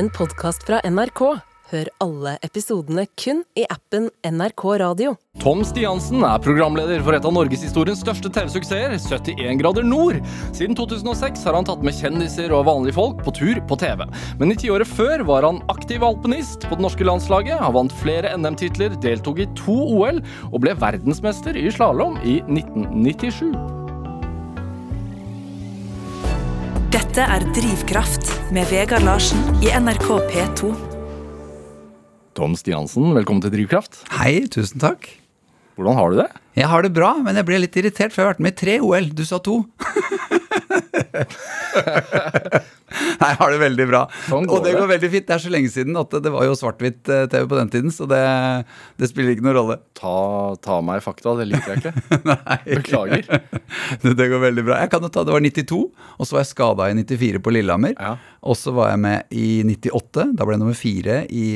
en podkast fra NRK. Hør alle episodene kun i appen NRK Radio. Tom Stiansen er programleder for et av norgeshistoriens største TV-suksesser, 71 grader nord. Siden 2006 har han tatt med kjendiser og vanlige folk på tur på TV. Men i tiåret før var han aktiv alpinist på det norske landslaget, har vant flere NM-titler, deltok i to OL og ble verdensmester i slalåm i 1997. Dette er Drivkraft med Vegard Larsen i NRK P2. Tom Stiansen, velkommen til Drivkraft. Hei, tusen takk. Hvordan har du det? Jeg har det bra, men jeg ble litt irritert, for jeg har vært med i tre OL. Du sa to. Nei, har det veldig bra. Sånn og det det. går veldig fint. Det er så lenge siden at det var jo svart-hvitt-TV på den tiden, så det, det spiller ikke noen rolle. Ta, ta meg fakta, det liker jeg ikke. Nei. Beklager. Det, det går veldig bra. Jeg kan jo ta, Det var 92, og så var jeg skada i 94 på Lillehammer. Ja. Og så var jeg med i 98, da ble jeg nummer fire i,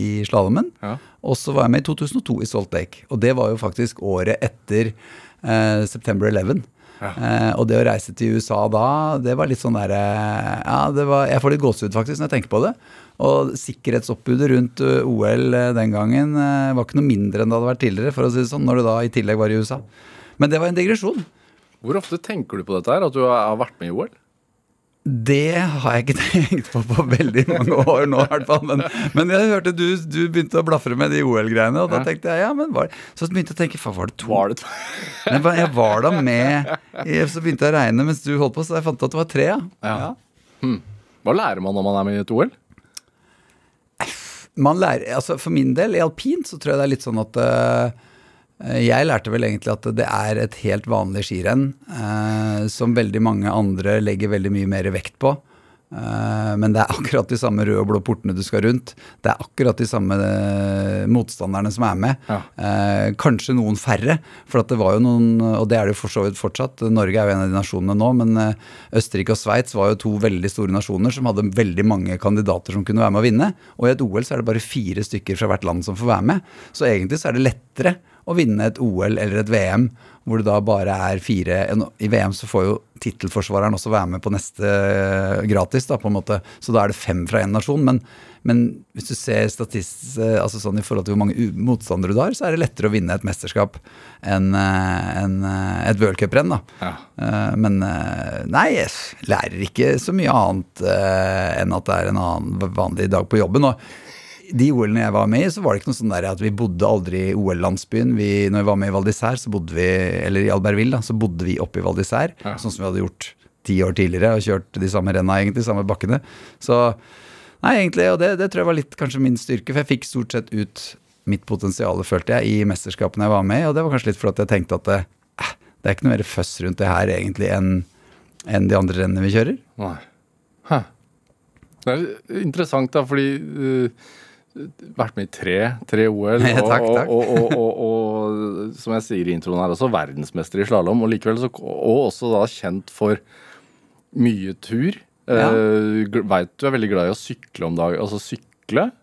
i slalåmen. Ja. Og så var jeg med i 2002 i Salt Lake. Og det var jo faktisk året etter eh, September 11. Eh, og det å reise til USA da, det var litt sånn derre Ja, det var, jeg får litt gåsehud faktisk når jeg tenker på det. Og sikkerhetsoppbudet rundt eh, OL eh, den gangen eh, var ikke noe mindre enn det hadde vært tidligere, for å si det sånn, når du da i tillegg var i USA. Men det var en digresjon. Hvor ofte tenker du på dette her, at du har vært med i OL? Det har jeg ikke tenkt på på veldig mange år nå, i hvert fall. Men, men jeg hørte du, du begynte å blafre med de OL-greiene, og da tenkte jeg ja, men var, Så begynte jeg å tenke, faen, var det to? Var det Men jeg var- da med Så begynte jeg å regne mens du holdt på, så jeg fant ut at det var tre, ja. Ja. Hva lærer man når man er med i et OL? Man lærer, altså For min del, i alpint, så tror jeg det er litt sånn at eh, jeg lærte vel egentlig at det er et helt vanlig skirenn eh, som veldig mange andre legger veldig mye mer vekt på. Eh, men det er akkurat de samme røde og blå portene du skal rundt. Det er akkurat de samme eh, motstanderne som er med. Ja. Eh, kanskje noen færre, for at det var jo noen, og det er det jo for så vidt fortsatt. Norge er jo en av de nasjonene nå, men eh, Østerrike og Sveits var jo to veldig store nasjoner som hadde veldig mange kandidater som kunne være med å vinne. Og i et OL så er det bare fire stykker fra hvert land som får være med. Så egentlig så er det lettere å vinne et OL eller et VM hvor det da bare er fire I VM så får jo tittelforsvareren også være med på neste eh, gratis, da, på en måte. Så da er det fem fra én nasjon. Men, men hvis du ser statist, eh, altså sånn i forhold til hvor mange motstandere du har, så er det lettere å vinne et mesterskap enn en, eh, et worldcuprenn, da. Ja. Men nei, jeg lærer ikke så mye annet enn at det er en annen vanlig dag på jobben. Og de OL-ene jeg var med i, så var det ikke noe sånn der at vi bodde aldri i OL-landsbyen. Når vi var med i Val d'Isère, så bodde vi, eller i Albertville, da, så bodde vi oppe i Val d'Isère. Ja. Sånn som vi hadde gjort ti år tidligere, og kjørt de samme renna, egentlig, de samme bakkene. Så nei, egentlig, og det, det tror jeg var litt kanskje min styrke, for jeg fikk stort sett ut mitt potensial, følte jeg, i mesterskapene jeg var med i, og det var kanskje litt fordi jeg tenkte at det, eh, det er ikke noe mer føss rundt det her egentlig enn enn de andre rennene vi kjører. Nei. Hæ. Det er interessant, da, fordi uh, Vært med i tre, tre OL. og, takk, takk. Og, og, og, og, som jeg sier i introen her også, verdensmester i slalåm. Og likevel så, og også da kjent for mye tur. Ja. Uh, Veit du er veldig glad i å sykle om dagen. Altså sykle.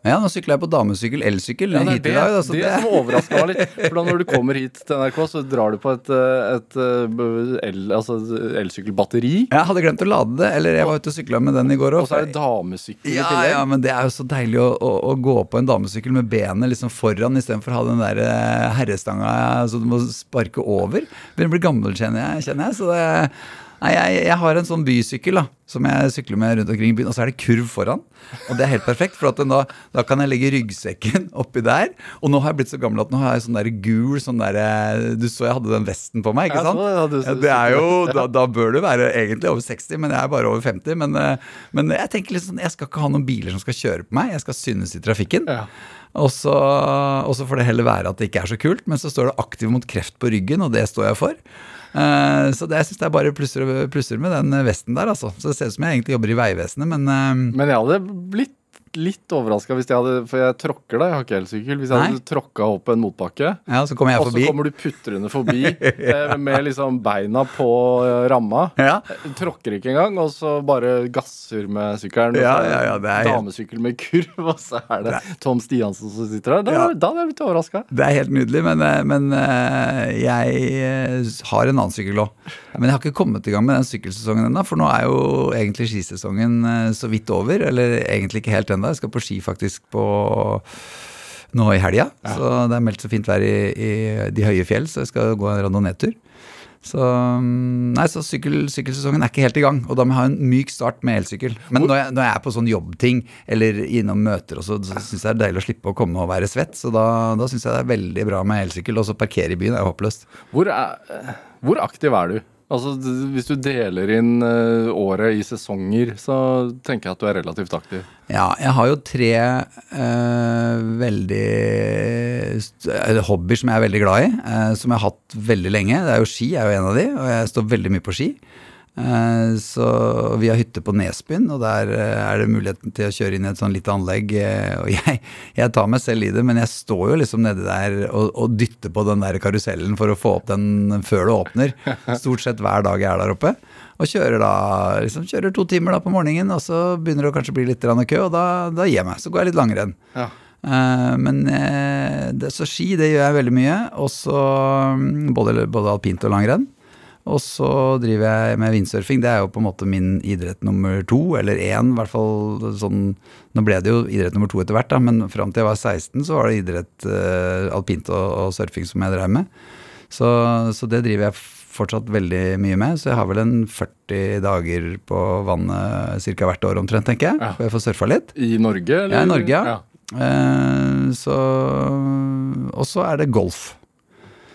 Ja, nå sykla jeg på damesykkel, elsykkel, Ja, hit det, i dag. Da, det, det, som overraska meg litt. For da når du kommer hit til NRK, så drar du på et, et, et eh, el, altså elsykkelbatteri. jeg hadde glemt å lade det, eller jeg var ute og sykla med den i går Og så er det damesykkel Ja, ja, men det er jo så deilig å, å, å gå på en damesykkel med benet liksom foran istedenfor å ha den der eh, herrestanga så du må sparke over. Begynner å bli gammel, kjenner jeg. Kjenner jeg så det, nei, jeg, jeg har en sånn bysykkel da, som jeg sykler med rundt omkring i byen, og så er det kurv foran. Og det er helt perfekt, for da, da kan jeg legge ryggsekken oppi der. Og nå har jeg blitt så gammel at nå har jeg sånn der gul sånn der, eh, Du så jeg hadde den vesten på meg, ikke sant? Ja, det, ja, du- det er jo, da, da bør du være egentlig over 60, men jeg er bare over 50. Men, eh, men jeg tenker litt sånn, jeg skal ikke ha noen biler som skal kjøre på meg. Jeg skal synes i trafikken. Ja. Og så, og så får det heller være at det ikke er så kult, men så står det 'aktiv mot kreft' på ryggen, og det står jeg for. Eh, så det, jeg syns det er bare plusser, plusser med den vesten der, altså. Så det ser ut som jeg egentlig jobber i Vegvesenet, men eh, Men jeg hadde blitt litt overraska hvis jeg hadde For jeg tråkker da, jeg har ikke elsykkel. Hvis jeg Nei. hadde tråkka opp en motbakke, ja, så kommer jeg og så kommer du putrende forbi ja. med liksom beina på eh, ramma. Ja. Tråkker ikke engang, og så bare gasser med sykkelen. Ja, ja, ja, det er Damesykkel med kurv, og så er det Tom Stiansen som sitter der. Da, Ja. da hadde jeg blitt overraska. Det er helt nydelig, men, eh, men eh, jeg eh, har en annen sykkel òg. Men jeg har ikke kommet i gang med den sykkelsesongen ennå, for nå er jo egentlig skisesongen eh, så vidt over. Eller egentlig ikke helt ennå. Ennå. Jeg skal på ski faktisk på nå i helga. Så det er meldt så fint vær i, i de høye fjell, så jeg skal gå en randonee-tur. Så, mm, nei, så sykkel, sykkelsesongen er ikke helt i gang, og da må jeg ha en myk start med elsykkel. Men når jeg, når jeg er på sånn jobbting eller innom møter, også, så, så syns jeg det er deilig å slippe å komme og være svett. Så da, da syns jeg det er veldig bra med elsykkel. Og så parkere i byen er håpløst. Hvor, er, hvor aktiv er du? Altså, Hvis du deler inn eh, året i sesonger, så tenker jeg at du er relativt aktiv. Ja, jeg har jo tre eh, veldig st- hobbyer som jeg er veldig glad i, eh, som jeg har hatt veldig lenge. Det er jo ski, er jo en av de, og jeg står veldig mye på ski. Eh, så vi har hytte på Nesbyen, og der eh, er det muligheten til å kjøre inn i et sånn lite anlegg. eh, Og jeg, jeg tar meg selv i det, men jeg står jo liksom nedi der og, og dytter på den der karusellen for å få opp den før det åpner. Stort sett hver dag jeg er der oppe. Og kjører da liksom kjører to timer da på morgenen, og så begynner det å kanskje bli litt kø, og da, da gir jeg meg. Så går jeg litt langrenn. Ja. Uh, men uh, det, så ski, det gjør jeg veldig mye. Og så mm, både, både alpint og langrenn. Og så driver jeg med windsurfing. Det er jo på en måte min idrett nummer to, eller én, i hvert fall sånn Nå ble det jo idrett nummer to etter hvert, da, men fram til jeg var 16, så var det idrett eh, alpint og, og surfing som jeg drev med. Så, så det driver jeg fortsatt veldig mye med. Så jeg har vel en 40 dager på vannet ca. hvert år omtrent, tenker jeg. Ja. For jeg får surfa litt. I Norge, eller? Ja, i Norge, ja. Eh, så Og så er det golf.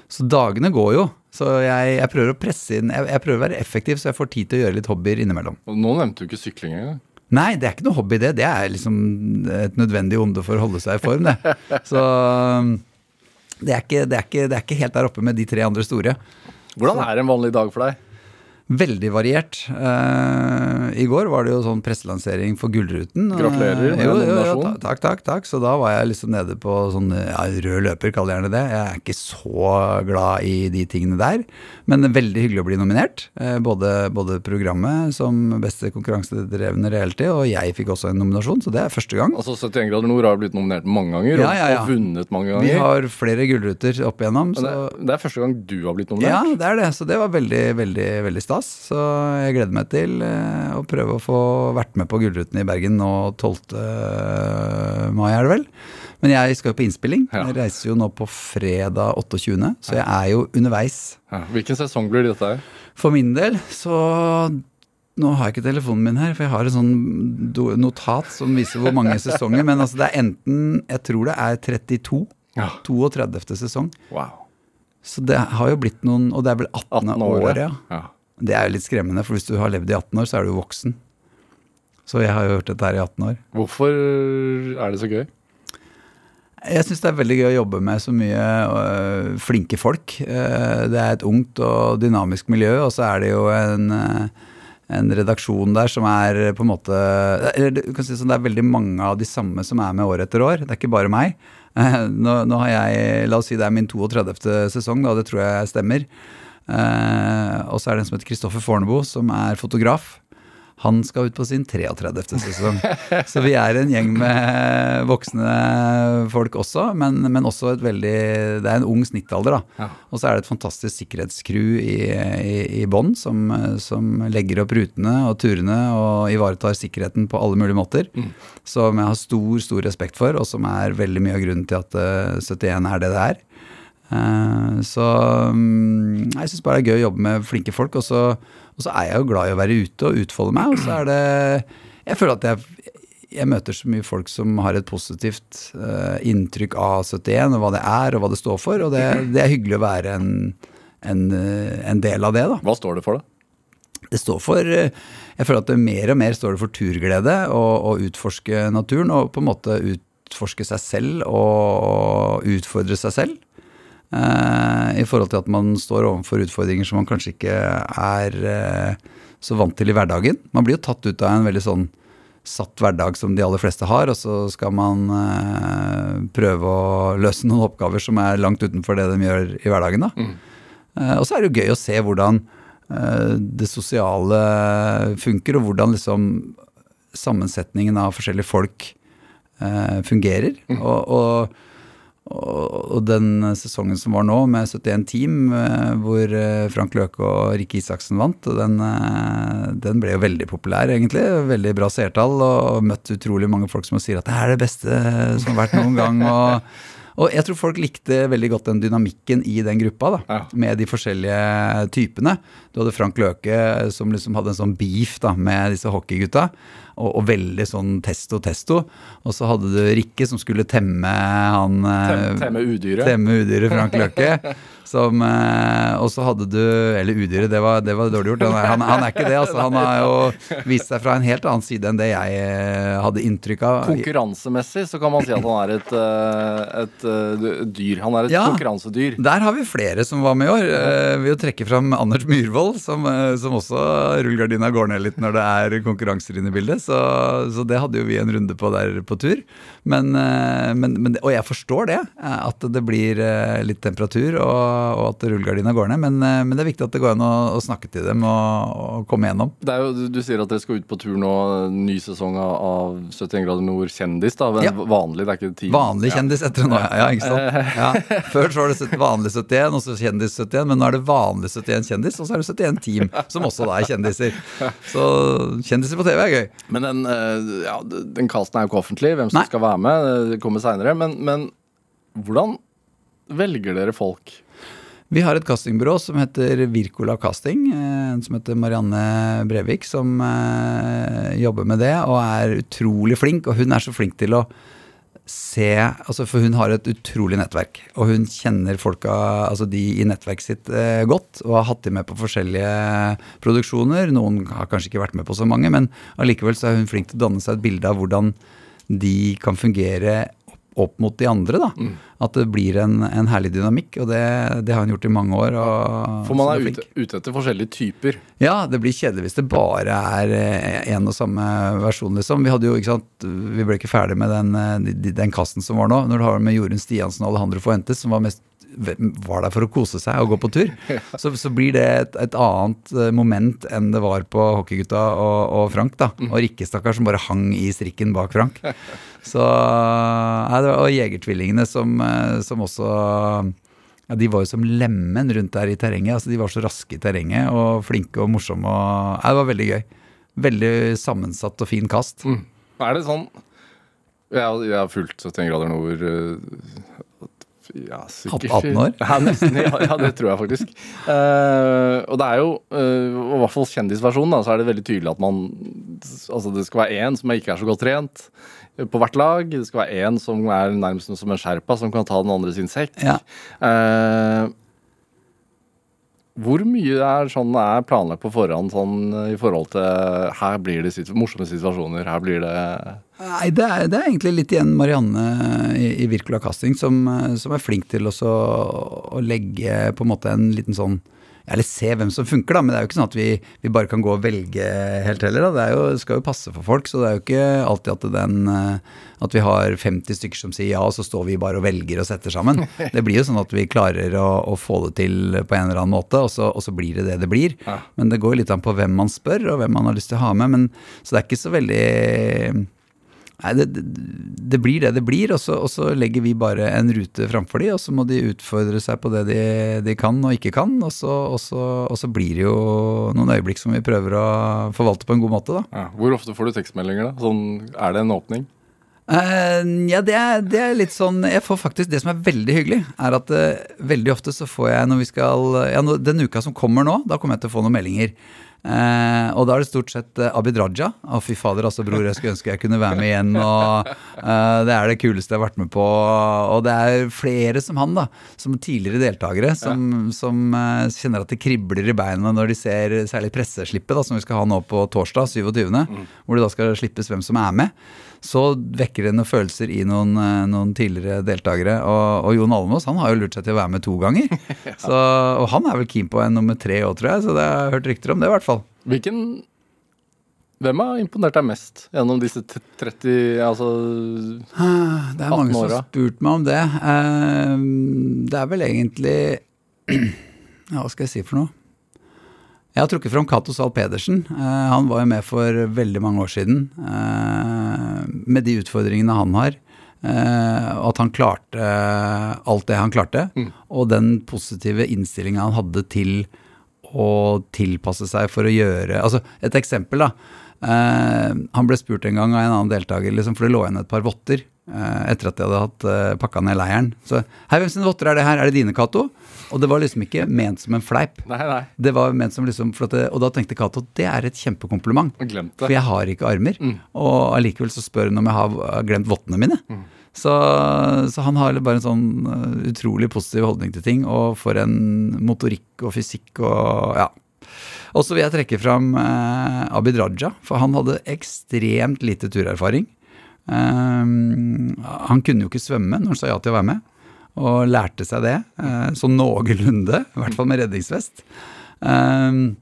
Så dagene går jo. Så jeg, jeg prøver å presse inn jeg, jeg prøver å være effektiv, så jeg får tid til å gjøre litt hobbyer innimellom. Og Nå nevnte du ikke sykling engang. Nei, det er ikke noe hobby, det. Det er liksom et nødvendig onde for å holde seg i form, det. Så det er ikke, det er ikke, det er ikke helt der oppe med de tre andre store. Hvordan er en vanlig dag for deg? Veldig variert. Uh, I går var det jo sånn presselansering for Gullruten. Gratulerer med jo, jo, jo, Takk, takk, takk. Så da var jeg liksom nede på sånn ja, rød løper, jeg gjerne det. Jeg er ikke så glad i de tingene der. Men veldig hyggelig å bli nominert. Uh, Både, både programmet som beste konkurransedrevne reality, og jeg fikk også en nominasjon, så det er første gang. Altså 71 grader nord har blitt nominert mange ganger, Ja, ja, og vunnet mange ganger. Vi har flere gullruter opp igjennom. Så det, det er første gang du har blitt nominert? Ja, det er det. Så det var veldig, veldig veldig stas. Så jeg gleder meg til eh, å prøve å få vært med på Gullruten i Bergen nå 12. mai, er det vel. Men jeg skal jo på innspilling. Jeg reiser jo nå på fredag 28., så jeg er jo underveis. Ja. Hvilken sesong blir dette her? For min del så nå har jeg ikke telefonen min her, for jeg har et sånn notat som viser hvor mange sesonger. Men altså det er enten Jeg tror det er 32. Ja. 32. sesong. Wow. Så det har jo blitt noen Og det er vel 18. 18 år, året, ja. Det er jo litt skremmende, for hvis du har levd i 18 år, så er du voksen. Så jeg har jo hørt dette her i 18 år. Hvorfor er det så gøy? Jeg syns det er veldig gøy å jobbe med så mye øh, flinke folk. Eh, det er et ungt og dynamisk miljø, og så er det jo en, eh, en redaksjon der som er på en måte eller du kan si sånn, Det er veldig mange av de samme som er med år etter år. Det er ikke bare meg. Nå, nå har jeg, La oss si det er min 32. sesong, da, det tror jeg stemmer. Eh, og så er det en som heter Kristoffer Fornebo, som er fotograf. Han skal ut på sin 33. sesong. Så vi er en gjeng med voksne folk også, men, men også et veldig Det er en ung snittalder, da. Og så er det et fantastisk sikkerhetscrew i, i, i bånn som, som legger opp rutene og turene og ivaretar sikkerheten på alle mulige måter. Som jeg har stor, stor respekt for, og som er veldig mye av grunnen til at eh, 71 er det det er. Eh, så mm, jeg syns bare det er gøy å jobbe med flinke folk. Og så, og så er jeg jo glad i å være ute og utfolde meg. Og så er det Jeg føler at jeg, jeg møter så mye folk som har et positivt eh, inntrykk av 71, og hva det er, og hva det står for. Og det, det er hyggelig å være en, en, eh, en del av det, da. Hva står det for, da? Det står for Jeg føler at det mer og mer står det for turglede og, og utforske naturen. Og på en måte utforske seg selv og utfordre seg selv. Eh, I forhold til at man står overfor utfordringer som man kanskje ikke er eh, så vant til i hverdagen. Man blir jo tatt ut av en veldig sånn satt hverdag som de aller fleste har, og så skal man eh, prøve å løse noen oppgaver som er langt utenfor det de gjør i hverdagen. da. Mm. og så er det jo gøy å se hvordan det sosiale funker, og hvordan liksom sammensetningen av forskjellige folk fungerer. Mm. og, og, og den sesongen som var nå, med 71 team, eh, hvor eh, Frank Løke og Rikke Isaksen vant, den, eh, den ble jo veldig populær, egentlig. Veldig bra seertall, og møtt utrolig mange folk som sier at det er det beste som har vært noen gang. og og jeg tror folk likte veldig godt den dynamikken i den gruppa, da, Ja. med de forskjellige typene. Du hadde Frank Løke som liksom hadde en sånn beef da, med disse hockeygutta, og, og veldig sånn testo-testo. Og så hadde du Rikke som skulle temme han eh, Temme, temme udyret. Temme udyret Frank Løke. Som, eh, og så hadde du Eller udyret, det var, det var dårlig gjort. Han han, han er ikke det, altså. Han har jo vist seg fra en helt annen side enn det jeg eh, hadde inntrykk av. Konkurransemessig så kan man si at han er et, et, et eh, dyr. Han er et Ja. konkurransedyr. Der har vi flere som var med i år. Eh, ved å trekke fram Anders Myhrvold, som, eh, som også rullegardina går ned litt når det er konkurranser inne i bildet. Så, så det hadde jo vi en runde på der på tur. Men, eh, men, men, og jeg forstår det, eh, at det blir eh, litt temperatur og, og at rullegardina går ned. Men, eh, men det er viktig at det går an å, å snakke til dem og, og komme gjennom. Det jo, du, sier at dere skal ut på tur nå, ny sesong av av 71 grader nord kjendis. da, men Ja. Vanlig, det er ikke team. Vanlig kjendis etter nå, ja. ikke sant? Ja. Før så var det vanlig 71, og så kjendis 71, men nå er det vanlig 71 kjendis, og så er det 71 team, som også da er kjendiser. Så kjendiser på TV er gøy. Men den, eh, ja, den casten er jo ikke offentlig, hvem som Nei. skal være med. Det kommer seinere. Men, men hvordan velger dere folk? Vi har et castingbyrå som heter Wirkola Casting, eh, en som heter Marianne Brevik, som eh, jobber med det og er utrolig flink. Og hun er så flink til å se altså For hun har et utrolig nettverk. Og hun kjenner folka, altså de i nettverket sitt, eh, godt. Og har hatt dem med på forskjellige produksjoner. Noen har kanskje ikke vært med på så mange, men allikevel så er hun flink til å danne seg et bilde av hvordan de kan fungere opp, mot de andre. da. At det blir en, en herlig dynamikk, og det, det har hun gjort i mange år. Og, For man er ute, ute etter forskjellige typer. Ja, det blir kjedelig hvis det bare er én og samme versjon, liksom. Vi hadde jo, ikke sant, vi ble ikke ferdig med den, eh, den kasten som var nå. Når du har med Jorunn Stiansen og Alejandro Fuentes, som var, mest, var der for å kose seg og gå på tur, så, så blir det et, et annet eh, moment enn det var på Hockeygutta og, og Frank. da. Og Rikke, stakkar, som bare hang i strikken bak Frank. Så, det var, Og Jegertvillingene, som, eh, som også ja, De var jo som lemen rundt der i terrenget. altså De var så raske i terrenget og flinke og morsomme. Og, ja, det var veldig gøy. Veldig sammensatt og fin kast. Er det sånn jeg har fulgt 71 grader nord eh, ja, sikkert 18 år? Ja, nesten. Ja, det tror jeg faktisk. Uh, og det er jo, uh, i hvert fall kjendisversjonen, da, så er det veldig tydelig at man Altså det skal være én som ikke er så godt trent eh, på hvert lag. Det skal være én som er nærmest som en sherpa, som kan ta den andre sin sekk. Ja. Eh, hvor mye er sånn er planlagt på forhånd sånn i forhold til Her blir det situ morsomme situasjoner, her blir det Nei, det er, det er egentlig litt igjen Marianne i, i Virkola Casting som, eh, som er flink til også å legge på en måte en liten sånn Eller se hvem som funker, da. Men det er jo ikke sånn at vi, vi bare kan gå og velge helt heller. Da. Det jo, skal jo passe for folk, så det er jo ikke alltid at, den, eh, at vi har 50 stykker som sier ja, og så står vi bare og velger og setter sammen. Det blir jo sånn at vi klarer å, å få det til på en eller annen måte, og så, og så blir det det det blir. Men det går jo litt an på hvem man spør, og hvem man har lyst til å ha med. Men, så det er ikke så veldig Nei, det, det, blir det det blir, og så, og så legger vi bare en rute framfor de, og så må de utfordre seg på det de, de kan og ikke kan, og så, og, så, og så blir det jo noen øyeblikk som vi prøver å forvalte på en god måte, da. ja. Hvor ofte får du tekstmeldinger, da? Sånn, er det en åpning? Uh, ja, det er, det er litt sånn Jeg får faktisk Det som er veldig hyggelig, er at uh, veldig ofte så får jeg når vi skal Ja, nå, den uka som kommer nå, da kommer jeg til å få noen meldinger. Eh, og da er det stort sett eh, Abid Raja. Å, fy fader, altså, bror, jeg skulle ønske jeg kunne være med igjen. Og eh, det er det kuleste jeg har vært med på. Og det er flere som han, da. Som tidligere deltakere, som, som eh, kjenner at det kribler i beina når de ser særlig presseslippet, da, som vi skal ha nå på torsdag, 27., hvor det da skal slippes hvem som er med så vekker det noen følelser i noen, eh, noen tidligere deltakere. Og, og Jon Almaas han har jo lurt seg til å være med to ganger. så, og han er vel keen på en nummer tre òg, tror jeg. Så det har jeg hørt rykter om det, i hvert fall. Hvilken Hvem har imponert deg mest gjennom disse 30 Altså Det er mange 18 som har spurt meg om det. Eh, Det er vel egentlig hva skal jeg si for noe? Jeg har trukket fram Cato Zahl Pedersen. Eh, Han var jo med for veldig mange år siden. eh, Med de utfordringene han har. Eh, og at han klarte alt det han klarte. Og den positive innstillinga han hadde til å tilpasse seg for å gjøre Altså, et eksempel, da. Han ble spurt en gang av en annen deltaker, liksom, for det lå igjen et par votter etter at de hadde hatt uh, pakka ned leiren. Så Hei, hvem sine votter er det her? Er det dine, Cato? Og det var liksom ikke ment som en fleip. Nei, nei. Det var ment som liksom, for at det, Og da tenkte Cato det er et kjempekompliment. For jeg har ikke armer. Og allikevel så spør hun om jeg har glemt vottene mine. Så, så han har bare en sånn uh, utrolig positiv holdning til ting, og for en motorikk og fysikk og ja. Og så vil jeg trekke fram eh, Abid Raja, for han hadde ekstremt lite turerfaring. Um, han kunne jo ikke svømme når han sa ja til å være med, og lærte seg det eh, sånn noenlunde, i hvert fall med redningsvest. Um,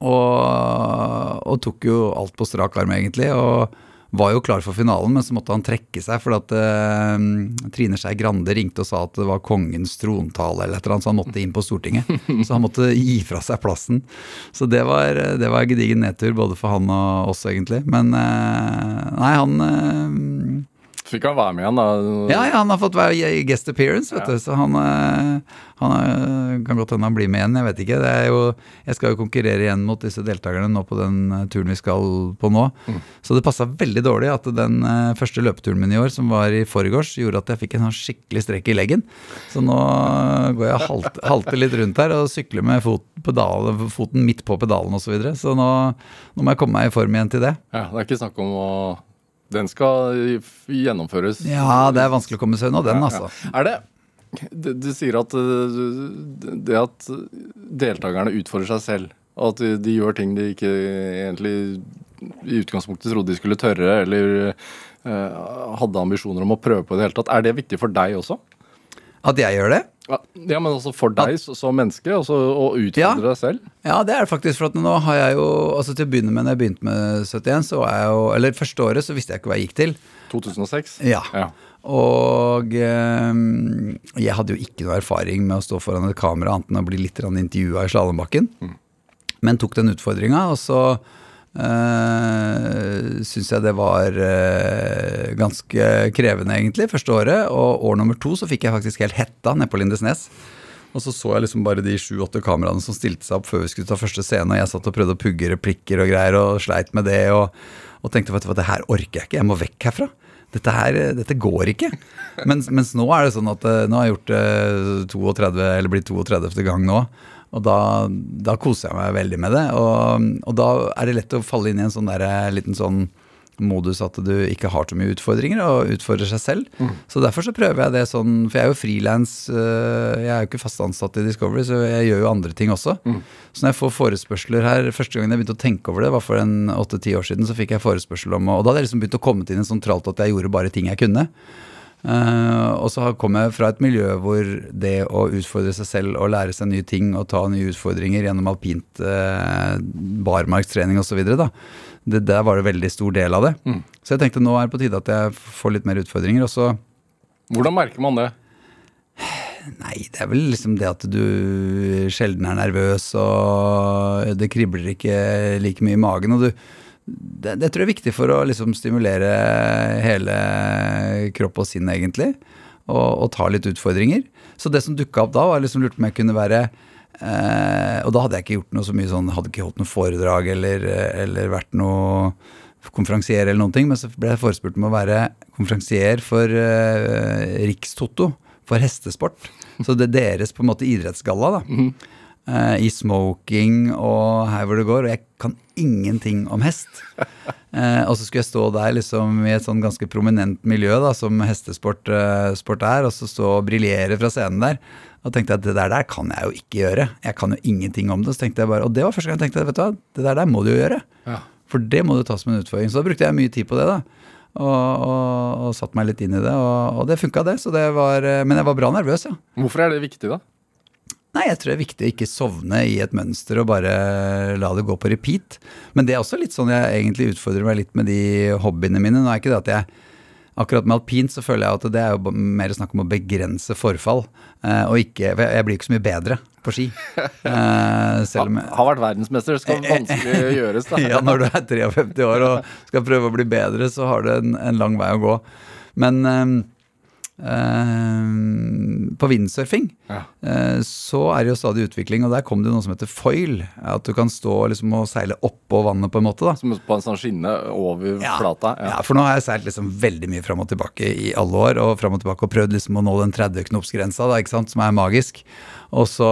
og, og tok jo alt på strak arm, egentlig. Og var jo klar for finalen, men så måtte han trekke seg fordi at eh, Trine Skei Grande ringte og sa at det var kongens trontale eller et eller annet, så han måtte inn på Stortinget. Så han måtte gi fra seg plassen. Så det var, det var gedigen nedtur både for han og oss, egentlig. Men eh, nei, han eh, Fikk han være med igjen, da? ja, ja, han har fått være guest appearance, vet du. Så han, eh, han kan godt hende han blir med igjen, jeg vet ikke. Det jo, jeg skal jo konkurrere igjen mot disse deltakerne nå på den eh, turen vi skal på nå. Så det passa veldig dårlig at den første løpeturen min i år, som var i forgårs, gjorde at jeg fikk en sånn skikkelig strekk i leggen. Så nå går jeg og halte, halter litt rundt her og sykler med fot, pedal, foten midt på pedalen osv. Så, videre. så nå, nå må jeg komme meg i form igjen til det. Ja, Det er ikke snakk om å Den skal gjennomføres. Ja, det er vanskelig å komme seg unna den, altså. Ja. Er det du, du sier at uh, det at deltakerne utfordrer seg selv, og at de, de gjør ting de ikke egentlig i utgangspunktet trodde de skulle tørre, eller uh, hadde ambisjoner om å prøve på i det hele tatt. Er det viktig for deg også? At jeg gjør det? Ja, ja men altså for deg at, som menneske, altså, å utfordre deg selv? Ja, det er det faktisk. For at nå har jeg jo altså Til å begynne med, når jeg begynte med 71, så var jeg jo Eller første året så visste jeg ikke hva jeg gikk til. 2006? Ja. ja. Og eh, jeg hadde jo ikke noe erfaring med å stå foran et kamera annet enn å bli litt intervjua i slalåmbakken. Men tok den utfordringa, og så uh, syns jeg det var uh, ganske krevende, egentlig, første året. Og år nummer to så fikk jeg faktisk helt hetta nede på Lindesnes. Og så så jeg liksom bare de sju-åtte kameraene som stilte seg opp før vi skulle ta første scene, og jeg satt og prøvde å pugge replikker og greier og sleit med det, og, og tenkte at det her orker jeg ikke, jeg må vekk herfra. Dette her, dette går ikke. Mens, mens nå er det sånn at eh, nå har jeg gjort det 32, eller blitt 32. gang nå. Og da, da koser jeg meg veldig med det. Og, og da er det lett å falle inn i en sånn der, eh, liten sånn modus at du ikke har så mye utfordringer og utfordrer seg selv. Så derfor så prøver jeg det sånn, for jeg er jo frilans, jeg er jo ikke fast ansatt i Discovery, så jeg gjør jo andre ting også. Så når jeg får forespørsler her, første gangen jeg begynte å tenke over det, var for en åtte-ti år siden, så fikk jeg forespørsel om, og da hadde jeg liksom begynt å komme til en sånn tralt at jeg gjorde bare ting jeg kunne. Uh, og så kom jeg fra et miljø hvor det å utfordre seg selv og lære seg nye ting og ta nye utfordringer gjennom alpint uh, barmarkstrening osv. Det, der var det veldig stor del av det. Så jeg tenkte nå er det på tide at jeg får litt mer utfordringer. Og så Hvordan merker man det? Nei, det er vel liksom det at du sjelden er nervøs, og det kribler ikke like mye i magen. og du det, det tror jeg er viktig for å liksom stimulere hele kropp og sinn, egentlig. Og, og ta litt utfordringer. Så det som dukka opp da, var liksom lurt på om jeg kunne være eh, Og da hadde jeg ikke gjort noe så mye sånn, hadde ikke holdt noe foredrag eller, eller vært noe konferansier eller noen ting, men så ble jeg forespurt om å være konferansier for eh, Rikstoto, for hestesport. Så det er deres på en måte idrettsgalla, da. Eh, I smoking og her hvor det går, og jeg kan ingenting om hest. Eh, og så skulle jeg stå der liksom i et sånn ganske prominent miljø da, som hestesport eh, sport er, og så stå og briljere fra scenen der. Og tenkte jeg at det der, der kan jeg jo ikke gjøre. Jeg kan jo ingenting om det. Så tenkte jeg bare, Og det var første gang jeg tenkte vet du hva, det der, der må du jo gjøre. Ja. For det må du ta som en utfordring. Så da brukte jeg mye tid på det. da og, og, og satt meg litt inn i det, og, og det funka, det. Så det var, eh, men jeg var bra nervøs, ja. Hvorfor er det viktig, da? Nei, jeg tror det er viktig å ikke sovne i et mønster og bare la det gå på repeat. Men det er også litt sånn jeg egentlig utfordrer meg litt med de hobbyene mine. Nå er ikke det at jeg Akkurat med alpint så føler jeg at det er jo mer snakk om å begrense forfall. Eh, og ikke for Jeg blir ikke så mye bedre på ski. Eh, selv om jeg, Har vært verdensmester, det skal vanskelig gjøres, da. ja, når du er 53 år og skal prøve å bli bedre, så har du en, en lang vei å gå. Men på windsurfing Ja. eh, så er det jo stadig utvikling, og der kom det jo noe som heter foil. At du kan stå liksom og seile oppå vannet, på en måte. da. Som på en sånn skinne over flata. Ja. for nå har jeg seilt liksom veldig mye fram og tilbake i alle år, og fram og tilbake og prøvd liksom å nå den 30-knopsgrensa, da, ikke sant, som er magisk. Og så,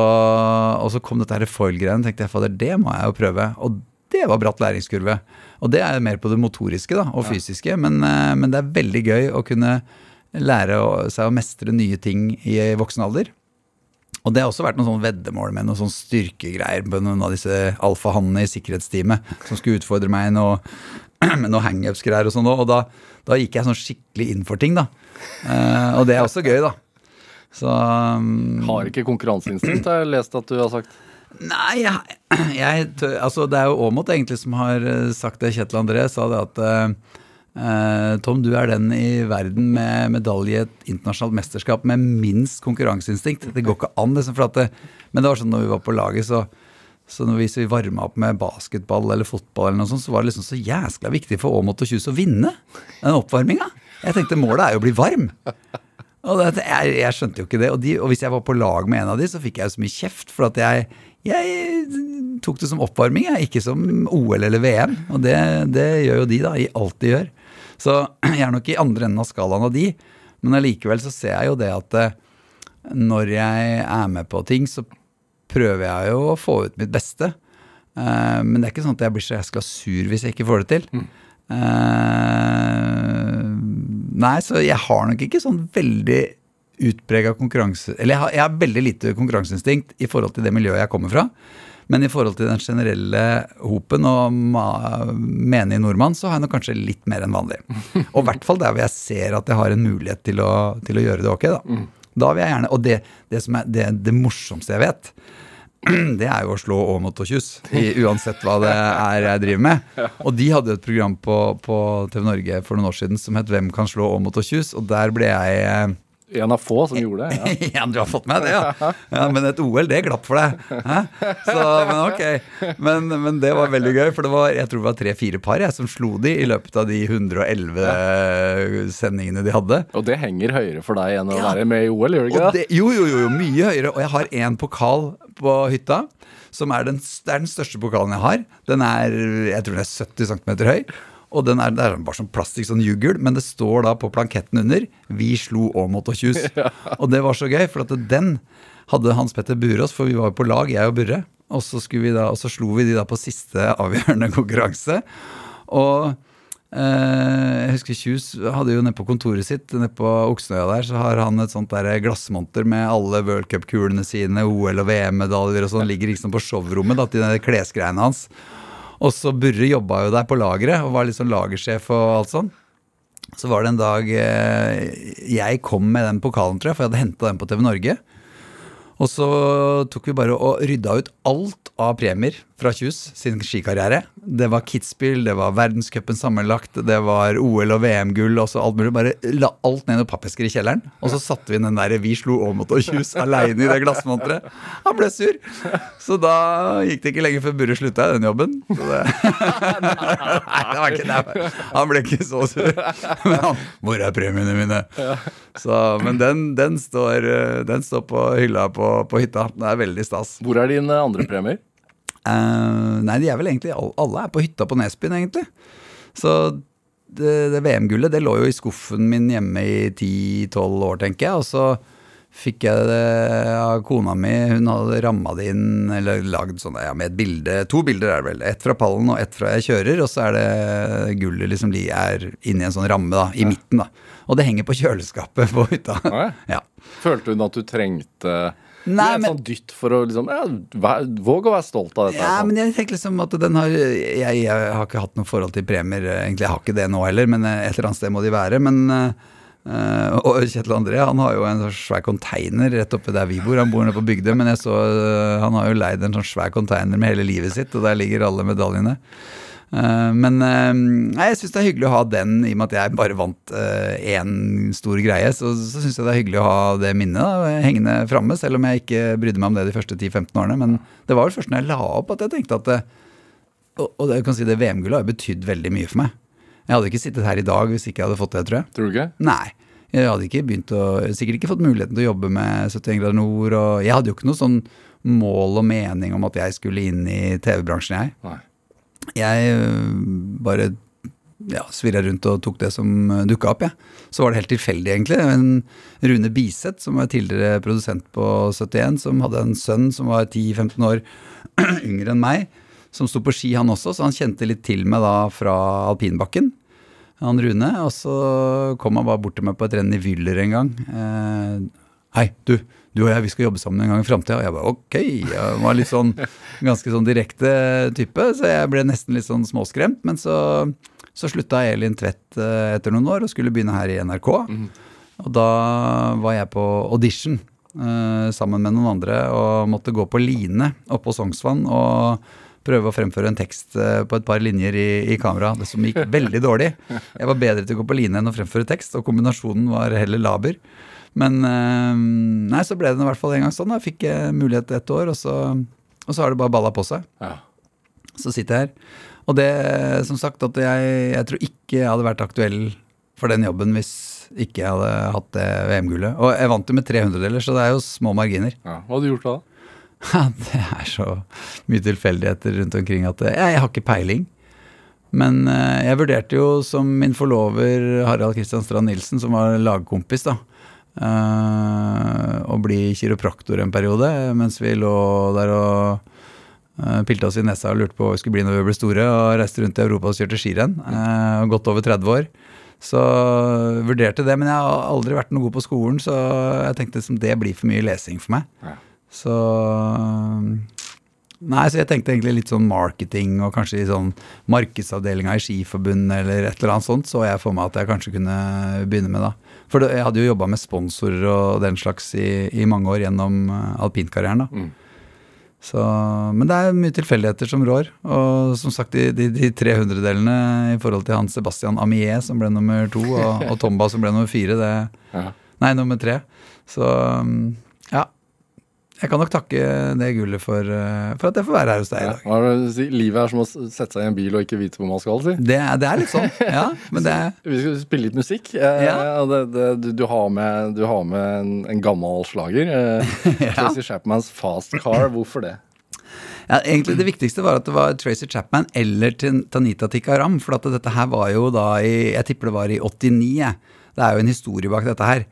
og så kom dette her foil-greiene, tenkte jeg fader, det må jeg jo prøve. Og det var bratt læringskurve. Og det er mer på det motoriske da, og fysiske, men, eh, men det er veldig gøy å kunne lære seg å mestre nye ting i voksen alder. Og det har også vært noen sånn veddemål med noen sånn styrkegreier på noen av disse alfahannene i sikkerhetsteamet som skulle utfordre meg noe, med noen hangups-greier og sånn. Og da, da gikk jeg sånn skikkelig inn for ting, da. Eh, og det er også gøy, da. Så um, Har ikke konkurranseinstinkt, har jeg lest at du har sagt. Nei, jeg, jeg altså det er jo Aamodt egentlig som har eh, sagt det. Kjetil André sa det at eh, Tom, du er den i verden med medalje i et internasjonalt mesterskap med minst konkurranseinstinkt. Det går ikke an, liksom. For at det, men det var sånn når vi var på laget, så, så når vi, hvis vi varma opp med basketball eller fotball, eller noe sånt, så var det liksom så jæskla viktig for Aamodt og Kjus å vinne den oppvarminga. Jeg tenkte målet er jo å bli varm. Og det, jeg, jeg skjønte jo ikke det. Og, de, og hvis jeg var på lag med en av de, så fikk jeg jo så mye kjeft. For at jeg, jeg tok det som oppvarming, jeg, ikke som OL eller VM. Og det, det gjør jo de, da, i alt de gjør. Så jeg er nok i andre enden av skalaen av de. Men allikevel så ser jeg jo det at eh, når jeg er med på ting, så prøver jeg jo å få ut mitt beste. Eh, men det er ikke sånn at jeg blir så jæskla sur hvis jeg ikke får det til. Mm. nei, så jeg har nok ikke sånn veldig utprega konkurranse... Eller jeg har, jeg har veldig lite konkurranseinstinkt i forhold til det miljøet jeg kommer fra. Men i forhold til den generelle hopen og menig nordmann, så har jeg nok kanskje litt mer enn vanlig. Og i hvert fall der hvor jeg ser at jeg har en mulighet til å, til å gjøre det ok, da. Da vil jeg gjerne Og det, det som er det, det morsomste jeg vet, det er jo å slå Aamodt og Kjus, uansett hva det er jeg driver med. Og de hadde jo et program på, på TV Norge for noen år siden som het Hvem kan slå Aamodt og Kjus? Og der ble jeg eh, En av få som gjorde det. Ja. ja, du har fått med det, ja. ja men et OL, det glapp for deg. Så, men ok. Men, men det var veldig gøy, for det var, jeg tror det var tre-fire par jeg, som slo de i løpet av de 111 sendingene de hadde. Og det henger høyere for deg enn å Ja. være med i OL, gjør det ikke det? jo, jo, jo, jo, mye høyere. Og jeg har en pokal på hytta. Som er den, det er den største pokalen jeg har. Den er jeg tror den er 70 cm høy. Og den er, det er bare sånn plastikk, sånn jugul, men det står da på planketten under 'Vi slo Åmot og Kjus'. Og det var så gøy, for at den hadde Hans Petter Burås, for vi var jo på lag, jeg og Burre. Og så, vi da, og så slo vi de da på siste avgjørende konkurranse. Og eh, jeg husker Kjus hadde jo nede på kontoret sitt nede på Oksenøya der, så har han et sånt der glassmonter med alle worldcupkulene sine, OL- og VM-medaljer og sånn, ligger liksom på showrommet da, til de klesgreiene hans. Og så Burre jobba jo der på lageret og var liksom lagersjef og alt sånn. Så var det en dag eh, jeg kom med den pokalen, tror jeg, for jeg hadde henta den på TV Norge. Og så tok vi bare og rydda ut alt av premier fra Kjus sin skikarriere. Det var Kitzbühel, det var verdenscupen sammenlagt, det var OL og VM-gull og så alt mulig. Bare la alt ned i pappesker i kjelleren. Og så satte vi inn den der 'Vi slo Aamodt og Kjus' aleine i det glassmonteret. Han ble sur. Så da gikk det ikke lenge før Burre slutta i den jobben. Så det... Nei, det var ikke det. Han ble ikke så sur. Men han 'Hvor er premiene mine?' Så, men den, den, står, eh, den står på hylla på, på hytta. Det er veldig stas. Hvor er dine andre premier? Eh, nei, de er vel egentlig Alle er på hytta på Nesbyen, egentlig. Så det, det VM-gullet det lå jo i skuffen min hjemme i 10-12 år, tenker jeg. Og så fikk jeg det av kona mi. Hun hadde ramma det inn, eller lagd sånn ja, med et bilde. To bilder er det vel. Ett fra pallen og ett fra jeg kjører. Og så er det gullet liksom De er inni en sånn ramme, da. I midten, da. Og det henger på kjøleskapet på hytta. Ja. Følte hun at du trengte Nei, et men- sånn dytt for å liksom ja, Våg å være stolt av dette. Ja, men jeg tenker liksom at den har jeg, jeg har ikke hatt noe forhold til premier, eh, egentlig. Jeg har ikke det nå heller, men eh, et eller annet sted må de være. Men eh, Og Kjetil André han har jo en sånn svær container rett oppe der vi bor. Han bor nede på Bygdøy, men jeg så eh, han har jo leid en sånn svær container med hele livet sitt, og der ligger alle medaljene. Eh, men eh, nei, jeg syns det er hyggelig å ha den, i og med at jeg bare vant én stor greie. Så, så syns jeg det er hyggelig å ha det minnet da, hengende framme, selv om jeg ikke brydde meg om det de første 10-15 årene. Men det var vel først når jeg la opp at jeg tenkte at det, og, det, kan si det VM-gullet har jo betydd veldig mye for meg. Jeg hadde ikke sittet her i dag hvis ikke jeg hadde fått det, tror jeg. Tror du ikke? Nei. Jeg hadde ikke begynt å, sikkert ikke fått muligheten til å jobbe med 71 grader nord. Og jeg hadde jo ikke noe sånn mål og mening om at jeg skulle inn i TV-bransjen, jeg. Nei. Jeg øh, bare ja, svirra rundt og tok det som dukka opp, jeg. Så var det helt tilfeldig, egentlig. En Rune Biseth, som var tidligere produsent på 71, som hadde en sønn som var 10-15 år yngre enn meg, som sto på ski, han også, så han kjente litt til meg da fra alpinbakken. Han Rune, og så kom han bare bort til meg på et renn i Wyller en gang. Eh, Hei, du, du og jeg, vi skal jobbe sammen en gang i framtida. Og jeg bare ok. Jeg var litt sånn ganske sånn direkte type, så jeg ble nesten litt sånn småskremt. Men så, så slutta Elin Tvedt eh, etter noen år og skulle begynne her i NRK. Og da var jeg på audition eh, sammen med noen andre og måtte gå på line oppå Sognsvann og prøve å fremføre en tekst eh, på et par linjer i, i kamera, det som gikk veldig dårlig. Jeg var bedre til å gå på line enn å fremføre tekst, og kombinasjonen var heller laber. Men eh, nei, så ble det i hvert fall en gang sånn. Da fikk jeg mulighet ett år, og så, og så har det bare balla på seg. Ja. Så sitter jeg her. Og det, som sagt, at jeg, jeg tror ikke jeg hadde vært aktuell for den jobben hvis ikke jeg hadde hatt det VM-gullet. Og jeg vant jo med 300-deler, så det er jo små marginer. Ja. Hva hadde du gjort da? Det er så mye tilfeldigheter rundt omkring at jeg, jeg har ikke peiling. Men eh, jeg vurderte jo som min forlover Harald Kristian Strand Nilsen, som var lagkompis, da, eh, å bli kiropraktor en periode mens vi lå der og uh, pilte oss i nesa og lurte på hva vi skulle bli når vi ble store, og reiste rundt i Europa og kjørte skirenn. Uh, godt over 30 år. Så vurderte det, men jeg har aldri vært noe god på skolen, så jeg tenkte liksom, det blir for mye lesing for meg. Ja. Så Nei, så jeg tenkte egentlig litt sånn marketing og kanskje i sånn markedsavdelinga i Skiforbundet eller et eller annet sånt, så jeg for meg at jeg kanskje kunne begynne med da. For jeg hadde jo jobba med sponsorer og den slags i, i mange år gjennom uh, alpinkarrieren, da. Mm. Så, men det er mye tilfeldigheter som rår. Og som sagt, de, de, de 300-delene i forhold til han Sebastian Amier, som ble nummer to, og, og Tomba, som ble nummer fire, det Ja. Nei, nummer tre. Så ja. Jeg kan nok takke det gullet for, uh, for at jeg får være her hos deg i dag. Du sier? Livet er som å sette seg i en bil og ikke vite hvor man skal, si. Det, det er litt sånn, ja. Men det er Vi skal spille litt musikk. Eh, Ja. det, det, du, du har med, du har med en, en gammel slager. Eh, Tracy Chapmans 'Fast Car'. Hvorfor det? Ja, egentlig Det viktigste var at det var Tracy Chapman eller Tanita Tikaram. For at dette her var jo da i Jeg tipper det var i 89. Det er jo en historie bak dette her.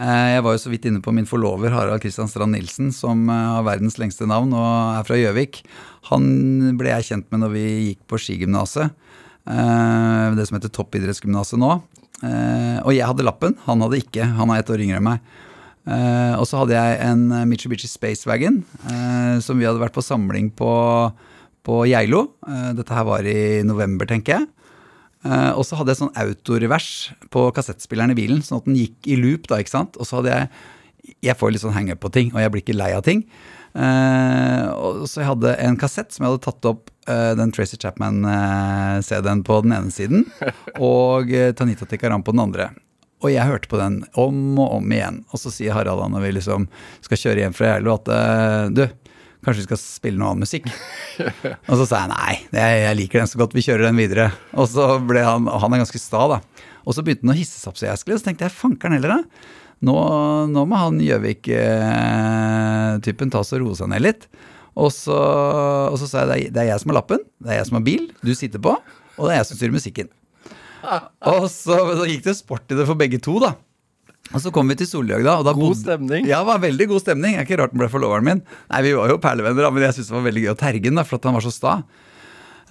Eh, Jeg var jo så vidt inne på min forlover Harald Kristian Strand Nilsen, som eh, har verdens lengste navn og er fra Gjøvik. Han ble jeg kjent med når vi gikk på skigymnaset. eh, Det som heter toppidrettsgymnaset nå. Og jeg hadde lappen, han hadde ikke. Han er ett år yngre enn meg. Og så hadde jeg en Mitsubishi Space Wagon som vi hadde vært på samling på, på Geilo. Dette her var i november, tenker jeg. Eh, og så hadde jeg sånn autorevers på kassettspilleren i bilen, sånn at den gikk i loop. da, ikke sant? Og så hadde jeg Jeg får litt sånn hangup på ting, og jeg blir ikke lei av ting. Uh, og så jeg hadde en kassett som jeg hadde tatt opp uh, den Tracy Chapman-CD-en på den ene siden, og Tanita Tikaram på den andre. Og jeg hørte på den om og om igjen. Og så sier Harald når vi liksom skal kjøre hjem fra Geilo at du, kanskje vi skal spille noe annen musikk? og så sa jeg nei, jeg, jeg liker den så godt, vi kjører den videre. Og så ble han Han er ganske sta, da. Og så begynte han å hisse seg opp så jæsklig, og så tenkte jeg fankeren heller, da. Nå, nå må han Gjøvik-typen ta og roe seg ned litt. Og så, og så sa jeg det er jeg som har lappen, det er jeg som har bil, du sitter på, og det er jeg som styrer musikken. Og så, så gikk det sport i det for begge to, da. Og så kom vi til Soljøgda. Og da God bodde- stemning. Ja, det var veldig god stemning. Det er ikke rart den ble forloveren min. Nei, vi var jo perlevenner, da, men jeg syntes det var veldig gøy å terge da, for at han var så sta.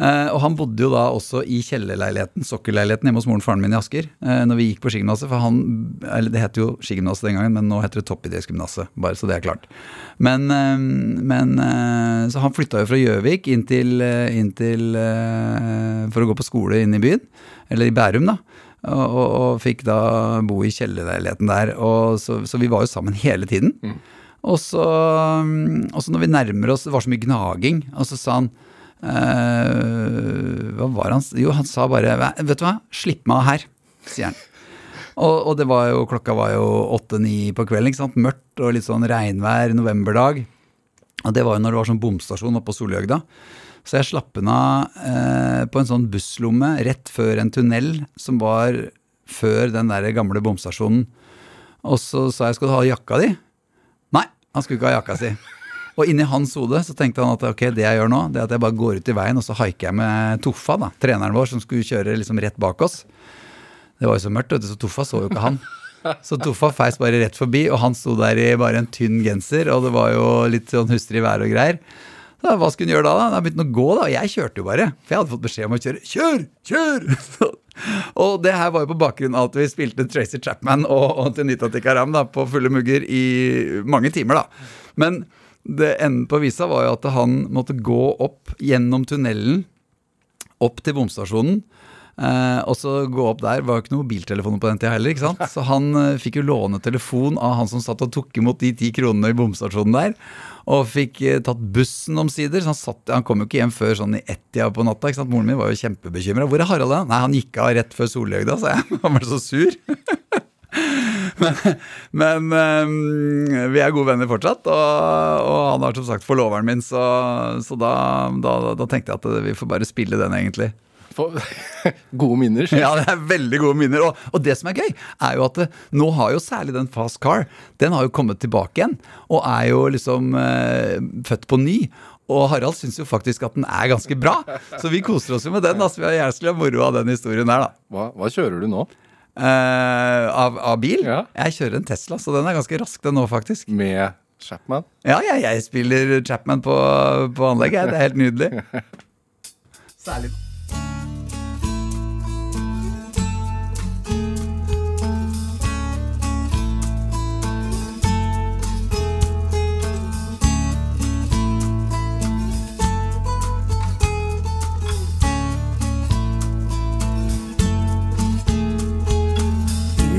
Eh, og han bodde jo da også i kjellerleiligheten, sokkelleiligheten hjemme hos moren og faren min i Asker, eh, når vi gikk på skigymnaset. For han Eller det het jo skigymnaset den gangen, men nå heter det toppidrettsgymnaset. Bare så det er klart. Men, eh, men eh, Så han flytta jo fra Gjøvik inn til, eh, inn til eh, For å gå på skole inne i byen. Eller i Bærum, da. Og, og, og fikk da bo i kjellerleiligheten der. Så, så vi var jo sammen hele tiden. Og så, og så når vi nærmer oss Det var så mye gnaging, og så sa han øh, Hva var han Jo, han sa bare Vet du hva, slipp meg av her, sier han. Og det var jo, klokka var jo åtte-ni på kvelden, ikke sant? mørkt og litt sånn regnvær, novemberdag. Og det var jo når det var sånn bomstasjon oppe på Solhjøgda. Så jeg slapp henne av eh, på en sånn busslomme rett før en tunnel som var før den der gamle bomstasjonen. Og så sa jeg 'skal du ha jakka di'? Nei, han skulle ikke ha jakka si. Og inni hans hode så tenkte han at ok, det jeg gjør nå, det er at jeg bare går ut i veien, og så haiker jeg med Toffa, da, treneren vår, som skulle kjøre liksom rett bak oss. Det var jo så mørkt, vet du, så Toffa så jo ikke han. Så Toffa feis bare rett forbi, og han sto der i bare en tynn genser, og det var jo litt sånn hustrig vær og greier. Så hva skulle hun gjøre da? da? Da begynte hun å gå, da. Og jeg kjørte jo bare. For jeg hadde fått beskjed om å kjøre. Kjør! Kjør! og det her var jo på bakgrunn av at vi spilte Tracy Chapman og, og Tenita Tikaram da, på fulle mugger i mange timer, da. Men det enden på visa var jo at han måtte gå opp gjennom tunnelen, opp til bomstasjonen. Eh, og så gå opp der, var jo ikke noe mobiltelefoner på den tida heller. ikke sant? Så han eh, fikk jo låne telefon av han som satt og tok imot de ti kronene i bomstasjonen der. Og fikk eh, tatt bussen omsider. Så han, satt, han kom jo ikke hjem før sånn i ett-tida på natta. ikke sant? Moren min var jo kjempebekymra. 'Hvor er Harald?' da? Nei, han gikk av rett før solhøgda, sa jeg. Han var så sur. Men, men um, vi er gode venner fortsatt, og, og, han har som sagt forloveren min, så, så da, da, da, tenkte jeg at vi får bare spille den, egentlig. gode minner. Ja, det er veldig gode minner. Og, og, det som er gøy, er jo at det, nå har jo særlig den Fast Car Den har jo kommet tilbake igjen, og er jo liksom eh, født på ny. Og Harald syns jo faktisk at den er ganske bra, så vi koser oss jo med den. Altså, vi har jævlig moro av den historien her, da. Hva, hva kjører du nå? Eh, av, av, bil? Ja. Jeg kjører en Tesla, så den er ganske rask, den nå, faktisk. Med Chapman? Ja, jeg, jeg spiller Chapman på, på anlegget. Det er helt nydelig. Særlig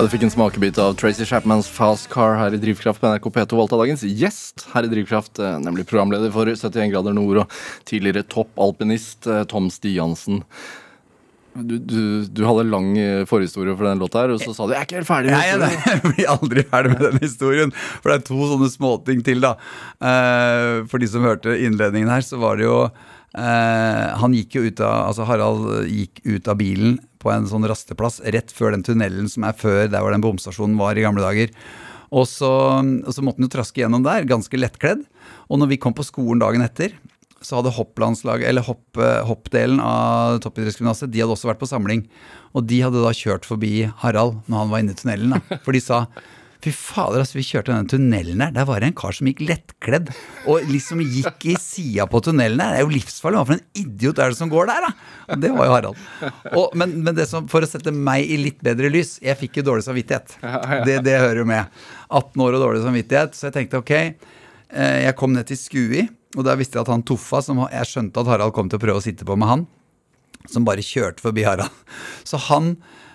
Ja, Du fikk en smakebit av Tracy Chapmans Fast Car her i Drivkraft på NRK P2 valgt av dagens gjest her i Drivkraft, eh, nemlig programleder for 71 grader nord og tidligere toppalpinist eh, Tom Stiansen. Du, du, du, hadde lang eh, forhistorie for den låta, her, og så sa du 'jeg er ikke helt ferdig'. Nei, Jeg blir aldri ferdig med den historien. For det er to sånne småting til, da. For de som hørte innledningen her, så var det jo Han gikk jo ut av Altså Harald gikk ut av bilen på en sånn rasteplass rett før den tunnelen som er før der hvor den bomstasjonen var i gamle dager. Og så, og så måtte han jo traske gjennom der, ganske lettkledd. Og når vi kom på skolen dagen etter, så hadde hopplandslaget, eller hopp, hoppdelen av toppidrettsgymnaset, de hadde også vært på samling. Og de hadde da kjørt forbi Harald når han var inne i tunnelen. Da. For de sa Fy fader, altså, vi kjørte denne tunnelen her. Der var det en kar som gikk lettkledd og liksom gikk i sida på tunnelen her. Det er jo livsfarlig. Hva for en idiot er det som går der, da? Det var jo Harald. Og, men, men det som, for å sette meg i litt bedre lys Jeg fikk jo dårlig samvittighet. Det, det hører jo med. 18 år og dårlig samvittighet. Så jeg tenkte ok, eh, jeg kom ned til Skui, og der visste jeg at han Toffa, som jeg skjønte at Harald kom til å prøve å sitte på med han, som bare kjørte forbi Harald. Så han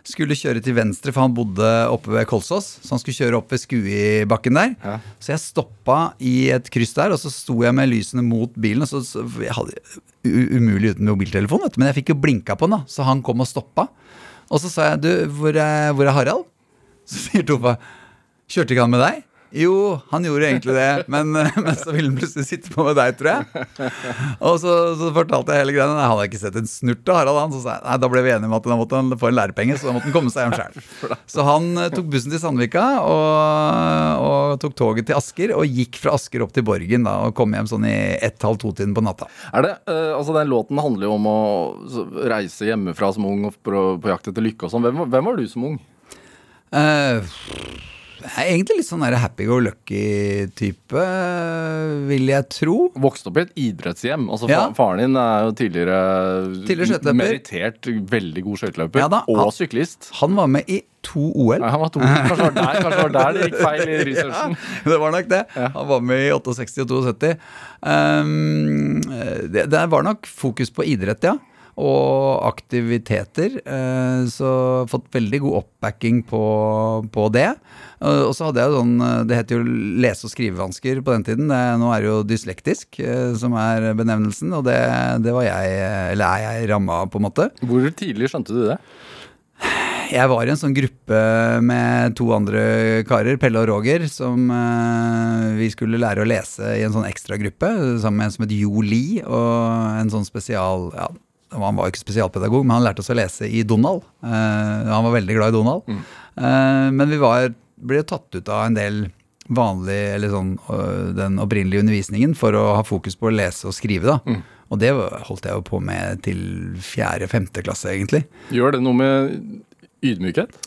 skulle kjøre til venstre, for han bodde oppe ved Kolsås. Så han skulle kjøre opp ved Skuibakken der. Ja. Så jeg stoppa i et kryss der, og så sto jeg med lysene mot bilen. Og så, så jeg hadde umulig uten mobiltelefon, men jeg fikk jo blinka på den, da. Så han kom og stoppa. Og så sa jeg, du, hvor er, hvor er Harald? Så sier Toffa, kjørte ikke han med deg? Jo, han gjorde egentlig det, men, men så ville han plutselig sitte på med deg, tror jeg. Og så, så fortalte jeg hele greia. Han hadde ikke sett en snurt av Harald, han. Så sa jeg, nei, da ble vi enige om at han måtte få en lærepenge, så da måtte han komme seg hjem sjøl. Så han eh, tok bussen til Sandvika og, og tok toget til Asker, og gikk fra Asker opp til Borgen da, og kom hjem sånn i ett-halv to-tiden på natta. Er det, eh, altså Den låten handler jo om å reise hjemmefra som ung og på, på jakt etter lykke og sånn. Hvem, var- hvem var du som ung? Jeg er egentlig litt sånn happy-go-lucky-type, vil jeg tro. Vokste opp i et idrettshjem. Altså Ja. Faren din er jo tidligere, Tidligere merittert veldig god skøyteløper. Ja og han- syklist. Han var med i to OL. Ja, han var to. Kanskje var der, kanskje var der det gikk feil i researchen. det var nok det. Han var med i 68 og 72. Um, det, det var nok fokus på idrett, ja. Og aktiviteter. eh, Så fått veldig god oppbacking på, på det. Eh, Og så hadde jeg jo sånn eh, Det het jo lese- og skrivevansker på den tiden. Nå er det jo dyslektisk som er benevnelsen, og det, det var jeg, eller er jeg ramma av, på en måte. Hvor tidlig skjønte du det? Jeg var i en sånn gruppe med to andre karer, Pelle og Roger, som vi skulle lære å lese i en sånn ekstragruppe sammen med en som het Jo Li, og en sånn spesial ja, Han var ikke spesialpedagog, men han lærte oss å lese i Donald. Uh, han var veldig glad i Donald. Eh, men vi var, ble tatt ut av en del vanlig, eller sånn den opprinnelige undervisningen for å ha fokus på å lese og skrive, da. Og det holdt jeg jo på med til fjerde-femte klasse, egentlig. Gjør det noe med ydmykhet?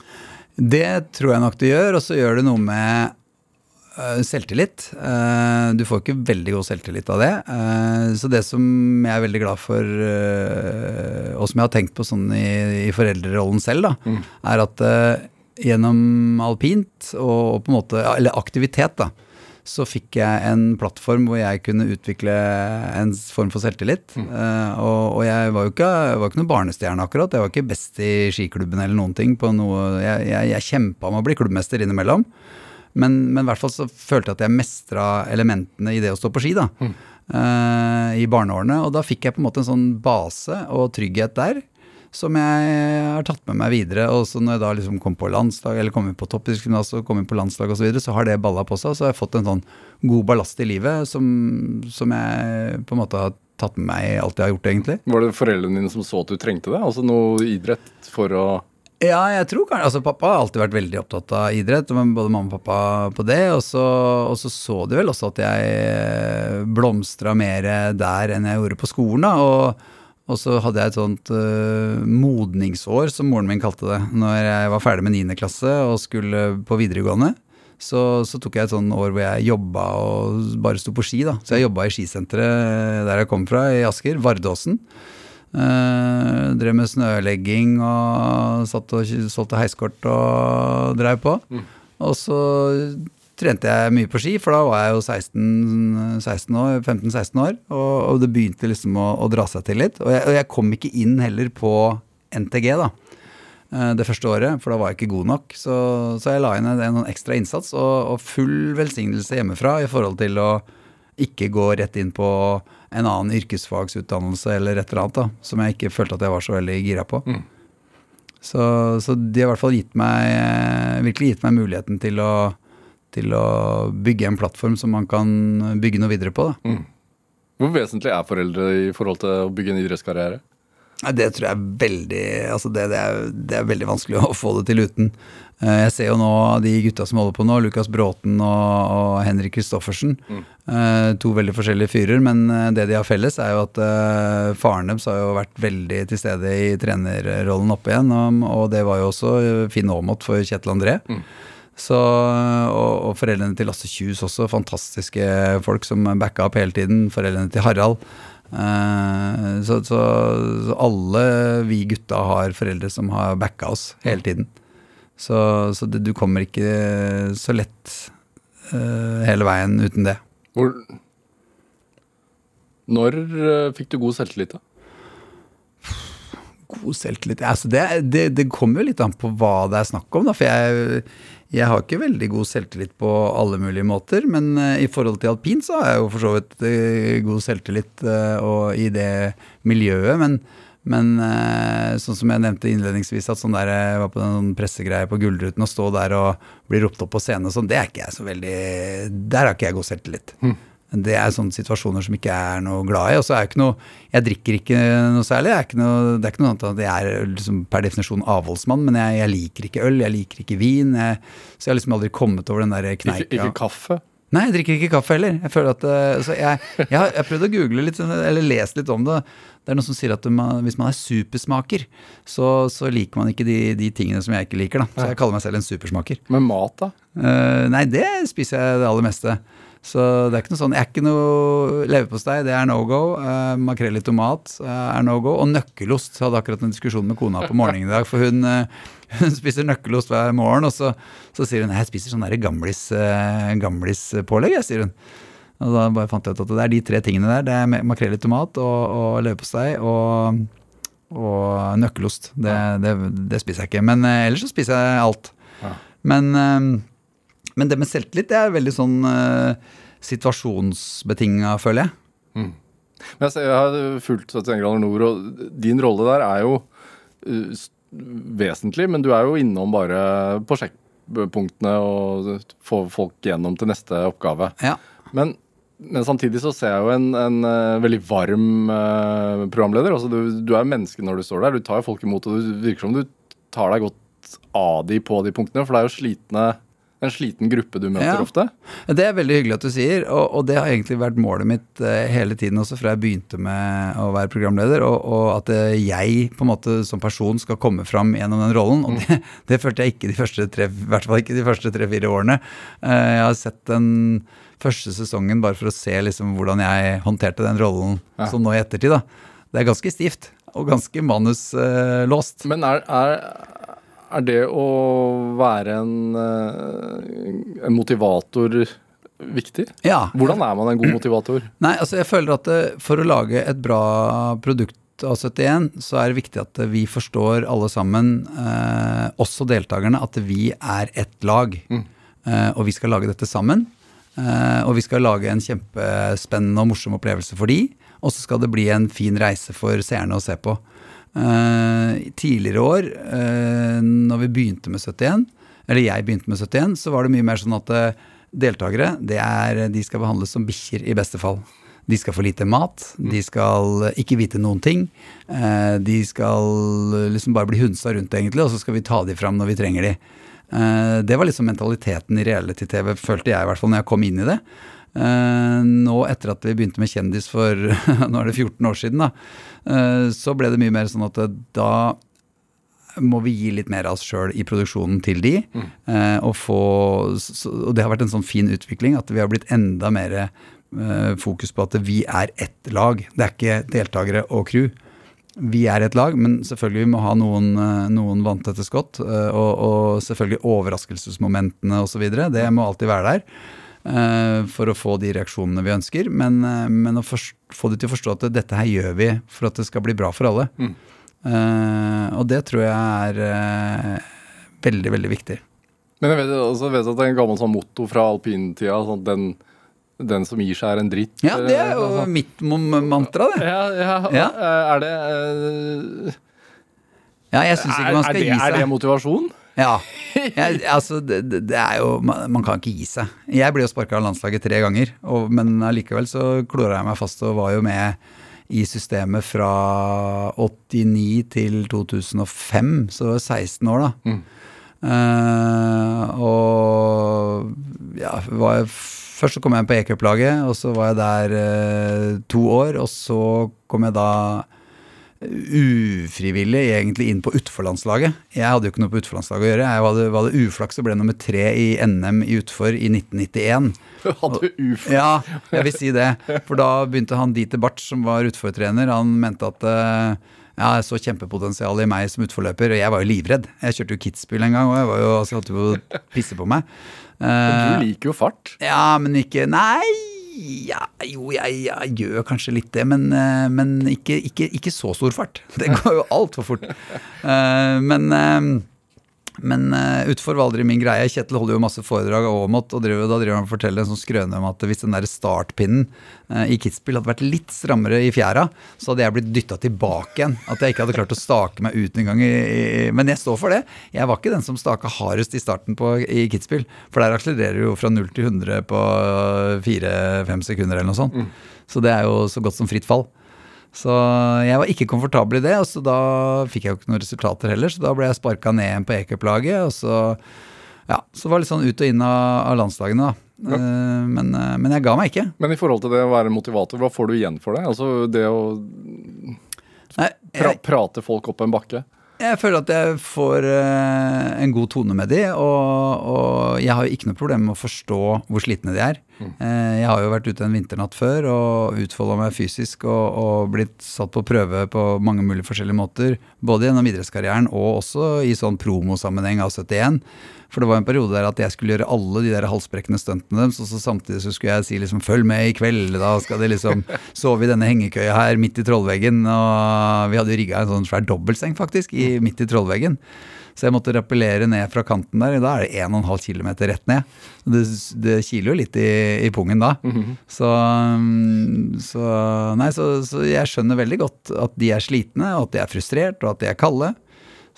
Det tror jeg nok det gjør, og så gjør det noe med selvtillit. Eh, du får ikke veldig god selvtillit av det. Eh, så det som jeg er veldig glad for, og som jeg har tenkt på sånn i, i foreldrerollen selv, da, er at eh, gjennom alpint og, på en måte, eller aktivitet, da, så fikk jeg en plattform hvor jeg kunne utvikle en form for selvtillit. Eh, og, og jeg var jo ikke, var ikke noen barnestjerne akkurat. Jeg var ikke best i skiklubben eller noen ting. på noe, Jeg, jeg, jeg kjempa med å bli klubbmester innimellom. Men, men i hvert fall så følte jeg at jeg mestra elementene i det å stå på ski. da, eh, I barneårene. Og da fikk jeg på en måte en sånn base og trygghet der som jeg har tatt med meg videre. Og så når jeg da liksom kom på landslag, eller kom inn på toppidrettsgymnas og kom inn på landslag osv., så, videre, så har det balla på seg. Så har jeg fått en sånn god ballast i livet som, som jeg på en måte har tatt med meg i alt jeg har gjort, egentlig. Var det foreldrene dine som så at du trengte det? Altså noe idrett for å Ja, jeg tror kanskje Altså, pappa har alltid vært veldig opptatt av idrett, men både mamma og pappa på det. Og så, og så så de vel også at jeg blomstra mer der enn jeg gjorde på skolen, da. Og, og så hadde jeg et sånt uh, modningsår, som moren min kalte det, når jeg var ferdig med 9. klasse og skulle på videregående. Så, så tok jeg et sånn år hvor jeg jobba og bare sto på ski, da. Så jeg jobba i skisenteret der jeg kom fra, i Asker, Vardåsen. Eh, drev med snølegging og satt og solgte heiskort og drev på. Og så trente jeg mye på ski, for da var jeg jo 16, 16 år, 15-16 år. Og, og det begynte liksom å, å dra seg til litt. Og jeg, og jeg kom ikke inn heller på NTG, da. eh, Det første året, for da var jeg ikke god nok. Så, så jeg la inn en, en sånn ekstra innsats og, og full velsignelse hjemmefra i forhold til å ikke gå rett inn på en annen yrkesfagsutdannelse eller et eller annet da, som jeg ikke følte at jeg var så veldig gira på. Så, så de har i hvert fall gitt meg, eh, virkelig gitt meg muligheten til å, til å bygge en plattform som man kan bygge noe videre på. Da. Hvor vesentlig er foreldre i forhold til å bygge en idrettskarriere? Det tror jeg er veldig altså det, det, er, det er veldig vanskelig å få det til uten. Eh, Jeg ser jo nå de gutta som holder på nå, Lukas Bråten og, og Henrik Kristoffersen. Mm. To veldig forskjellige fyrer, men eh, det de har felles, er jo at eh, faren deres har jo vært veldig til stede i trenerrollen oppe igjen. Og, det var jo også Finn Aamodt for Kjetil André. Så, og, og foreldrene til Lasse Kjus også, fantastiske folk som backa opp hele tiden. Foreldrene til Harald. Eh, så, så, så alle vi gutta har foreldre som har backa oss hele tiden. Så, så det, du kommer ikke så lett uh, hele veien uten det. Hvor Når eh, fikk du god selvtillit, da? God selvtillit altså det, det, det kommer jo litt an på hva det er snakk om, da. For jeg, jeg har ikke veldig god selvtillit på alle mulige måter. Men uh, i forhold til alpin så har jeg jo for så vidt uh, god selvtillit og i det miljøet. Men, men sånn som jeg nevnte innledningsvis, at sånn der, jeg var på noen pressegreier på Gullruten og stå der og bli ropt opp på scenen og sånn, det er ikke jeg så veldig Der har ikke jeg god selvtillit. Mm. Det er sånne situasjoner som ikke er noe glad i. Og så er jeg ikke noe Jeg drikker ikke noe særlig. Ikke noe, det er ikke noe annet at jeg er liksom per definisjon avholdsmann, men jeg, jeg, liker ikke øl, jeg liker ikke vin. Jeg, så jeg har liksom aldri kommet over den der kneika. Ikke, ikke kaffe? Nei, jeg drikker ikke kaffe heller. Jeg føler at eh, så jeg, jeg, har, prøvd å google litt, eller lest litt om det. Det er noen som sier at man, hvis man er supersmaker, så, så liker man ikke de, de, tingene som jeg ikke liker. Da. Så jeg kaller meg selv en supersmaker. Men mat, da? Uh, nei, det spiser jeg det aller meste. Så det er ikke noe sånn Jeg er ikke noe leverpostei, det er no go. Uh, makrell i tomat uh, er no go. Og nøkkelost. Jeg hadde akkurat en diskusjon med kona på morgenen i dag. For hun, uh, hun spiser nøkkelost hver morgen, og så, så sier hun jeg spiser sånn gamlispålegg, gamlis jeg, sier hun. Og da bare fant jeg ut at det er de tre tingene der. Det er makrell i tomat og, og leverpostei og, og nøkkelost. Det, det, det, spiser jeg ikke. Men ellers så spiser jeg alt. Ja. Men men det med selvtillit det er veldig sånn uh, situasjonsbetinga, føler jeg. Mm. Men jeg, ser, jeg har fulgt 71 grader nord, og din rolle der er jo uh, vesentlig, men du er jo innom bare på sjekkpunktene og få folk gjennom til neste oppgave. Ja. Men, men, samtidig så ser jeg jo en, en uh, veldig varm uh, programleder. Altså du, du, er menneske når du står der. Du tar jo folk imot, og det virker som du tar deg godt av de på de punktene. For det er jo slitne en sliten gruppe du møter ja. ofte? Det er veldig hyggelig at du sier, og, og, det har egentlig vært målet mitt uh, hele tiden også fra jeg begynte med å være programleder, og, og at uh, jeg på en måte som person skal komme fram gjennom den rollen. Og mm. det, det, følte jeg ikke de første tre, i hvert fall ikke de første tre-fire årene. Uh, jeg har sett den første sesongen bare for å se liksom hvordan jeg håndterte den rollen ja. som nå i ettertid. da. Det er ganske stivt og ganske manuslåst. Men er, er er det å være en, eh, en motivator viktig? Ja. Hvordan er man en god motivator? Nei, altså jeg føler at eh, For å lage et bra produkt av 71, så er det viktig at vi forstår alle sammen, eh, også deltakerne, at vi er ett lag. Mm. Eh, og vi skal lage dette sammen. Eh, og vi skal lage en kjempespennende og morsom opplevelse for de. Og så skal det bli en fin reise for seerne å se på. Uh, tidligere år, uh, når vi begynte med 71, eller jeg begynte med 71, så var det mye mer sånn at uh, deltakere det er, de skal behandles som bikkjer i beste fall. De skal få lite mat, de skal ikke vite noen ting. De skal liksom bare bli hunsa rundt, egentlig, og så skal vi ta de fram når vi trenger de. Det var liksom mentaliteten i reality-TV, følte jeg i hvert fall når jeg kom inn i det. Uh, nå etter at vi begynte med Kjendis for nå er det 14 år siden, da, uh, så ble det mye mer sånn at da må vi gi litt mer av oss sjøl i produksjonen til de. Mm. Og, få, og det har vært en sånn fin utvikling at vi har blitt enda mer fokus på at vi er ett lag. Det er ikke deltakere og crew. Vi er et lag, men selvfølgelig vi må ha noen, noen vanntette skott. Og, og selvfølgelig overraskelsesmomentene osv. Det må alltid være der. Eh, for å få de reaksjonene vi ønsker. Men, eh, men å få de til å forstå at dette her gjør vi for at det skal bli bra for alle. Mm. Uh, og det tror jeg er uh, veldig, veldig viktig. Men jeg vet, også, vet at det er en gammel sånn motto fra alpintida. Sånn den, den, som gir seg, er en dritt. Ja, det er jo altså. mitt mantra, det. Ja, ja, ja. Er det uh, Ja, jeg syns ikke man skal det, gi seg. Er det motivasjon? Ja. Jeg, altså, det, det, er jo man, man, kan ikke gi seg. Jeg ble jo sparka av landslaget tre ganger, og, men allikevel så klora jeg meg fast og var jo med i systemet fra 89 til 2005, så 16 år, da. Mm. Uh, og ja, var jeg, Først så kom jeg på e-cup-laget, og så var jeg der uh, to år. Og så kom jeg da ufrivillig egentlig inn på utforlandslaget. Jeg hadde jo ikke noe på utforlandslaget å gjøre. Jeg hadde, det uflaks og ble nummer tre i NM i utfor i 1991. Hadde uflaks? Ja, jeg vil si det. For da begynte han Dieter Barth, som var utfortrener, han mente at eh, ja, jeg så kjempepotensial i meg som utforløper, og jeg var jo livredd. Jeg kjørte jo Kitzbühel en gang, og jeg var jo, altså, holdt jo på å pisse på meg. Men du liker jo fart. Ja, men ikke Nei! Ja, jo, jeg, jeg gjør kanskje litt det, men, eh, men ikke, ikke, ikke så stor fart. Det går jo altfor fort. Eh, men eh, men uh, utfor var aldri min greie. Kjetil holder jo masse foredrag av Aamodt, og driver, da driver han og forteller en sånn skrøne om at hvis den der startpinnen uh, i Kitzbühel hadde vært litt strammere i fjæra, så hadde jeg blitt dytta tilbake igjen. At jeg ikke hadde klart å stake meg ut en gang. I, i, men jeg står for det. Jeg var ikke den som staka hardest i starten på, i Kitzbühel. For der akselererer du jo fra 0 til 100 på 4-5 sekunder eller noe sånt. Mm. Så det er jo så godt som fritt fall. Så jeg var ikke komfortabel i det, og så da fikk jeg jo ikke noen resultater heller. Så da ble jeg sparka ned igjen på e-cuplaget, og så ja, så var det litt sånn ut og inn av, landslagene, da. Ja. Eh, men, eh, men, jeg ga meg ikke. Men i forhold til det å være motivator, hva får du igjen for det? Altså det å pra prate folk opp en bakke? Jeg føler at jeg får uh, en god tone med de, og, og, jeg har jo ikke noe problem med å forstå hvor slitne de er. Mm. Uh, jeg har jo vært ute en vinternatt før og utfolda meg fysisk og, og, blitt satt på prøve på mange mulige forskjellige måter. Både gjennom idrettskarrieren og også i sånn promosammenheng av 71. For det var en periode der at jeg skulle gjøre alle de der halsbrekkende stuntene deres, og så samtidig så skulle jeg si liksom 'følg med i kveld', da skal de liksom sove i denne hengekøya her midt i trollveggen. Og vi hadde jo rigga en sånn svær dobbeltseng faktisk i, midt i trollveggen. Så jeg måtte rappellere ned fra kanten der. Da er det 1,5 km rett ned. Det, det kiler jo litt i, i pungen da. Mm -hmm. så, så, nei, så, så jeg skjønner veldig godt at de er slitne, og at de er frustrert, og at de er kalde.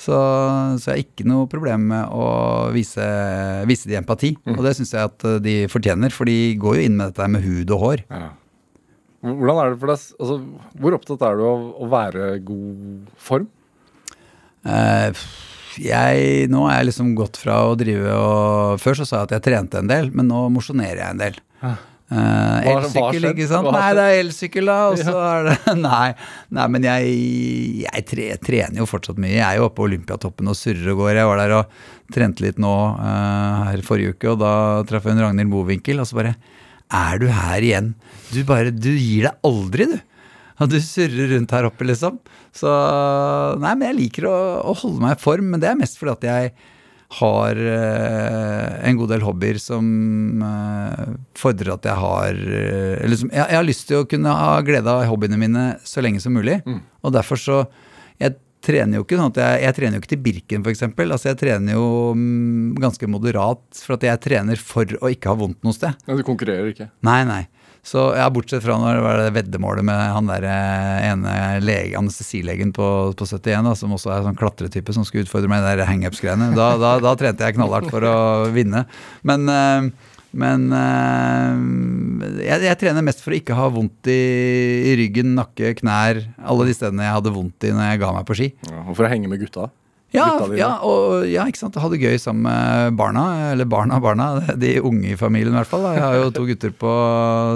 Så, så, jeg har ikke noe problem med å vise, vise de empati. Mm. Og det syns jeg at de fortjener, for de går jo inn med dette med hud og hår. Ja. Hvordan er det for deg, altså, Hvor opptatt er du av å være god form? Eh, jeg, nå er jeg liksom gått fra å drive og Før så sa jeg at jeg trente en del, men nå mosjonerer jeg en del. Ja. Uh, elsykkel, ikke sant? Nei, det er elsykkel, da. Og så er det Nei, nei men jeg, jeg tre, trener jo fortsatt mye. Jeg er jo oppe på Olympiatoppen og surrer og går. Jeg var der og trente litt nå uh, her forrige uke, og da traff jeg en Ragnhild Mowinckel, og så bare Er du her igjen? Du bare Du gir deg aldri, du. Og du surrer rundt her oppe, liksom. Så Nei, men jeg liker å, å holde meg i form, men det er mest fordi at jeg har uh, en god del hobbyer som uh, fordrer at jeg har uh, liksom, jeg, jeg, har lyst til å kunne ha glede av hobbyene mine så lenge som mulig. Mm. Og derfor så Jeg trener jo ikke sånn at jeg, jeg trener jo ikke til Birken, f.eks. Altså jeg trener jo um, ganske moderat, for at jeg trener for å ikke ha vondt noe sted. Ja, Du konkurrerer ikke? Nei, nei. Så ja, Bortsett fra når det var veddemålet med han der eh, ene lege, anestesilegen på, på 71, da, som også er sånn klatretype som skulle utfordre meg i de hangups-greiene. Da, da, da, trente jeg knallhardt for å vinne. Men, eh, men eh, jeg, jeg, trener mest for å ikke ha vondt i, i, ryggen, nakke, knær. Alle de stedene jeg hadde vondt i når jeg ga meg på ski. Ja, og for å henge med gutta? Ja, ja, og, ja, ikke sant. Ha det gøy sammen med barna. Eller barna, barna. De unge i familien, i hvert fall. Jeg har jo to gutter på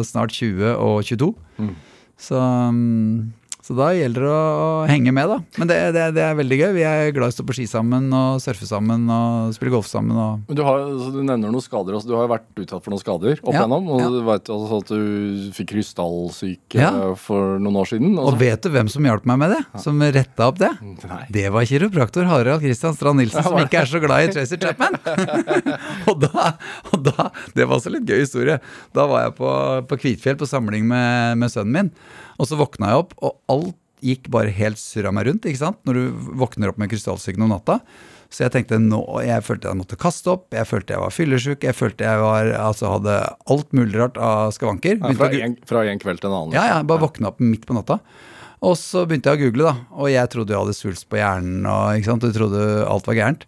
snart 20 og 22. Mm. Så um, så da gjelder det å henge med, da. Men det, det, det, er veldig gøy. Vi er glad i å stå på ski sammen og surfe sammen og spille golf sammen. Og Men du, har, altså, du nevner noen skader. Altså, du har jo vært utsatt for noen skader opp igjennom. Og ja. du vet altså, at du fikk krystallsyke ja. for noen år siden. Og, og vet du hvem som hjalp meg med det? Som retta opp det? Nei. Det var kiropraktor Harald Christian Strand Nilsen, som ikke er så glad i Tracer Chapman. og, da, og da Det var også litt gøy historie. Da var jeg på, på Kvitfjell på samling med, med sønnen min. Og så våkna jeg opp, og alt gikk bare helt surra meg rundt. ikke sant? Når du våkner opp med krystallsyken om natta. Så jeg tenkte nå, jeg følte jeg måtte kaste opp, jeg følte jeg var fyllesyk, jeg følte jeg var, altså hadde alt mulig rart av skavanker. Ja, fra, en, fra, en, kveld til en annen? Ja, ja, bare våkna opp midt på natta. Og så begynte jeg å google, da. Og jeg trodde jeg hadde svulst på hjernen, og ikke sant? du trodde alt var gærent.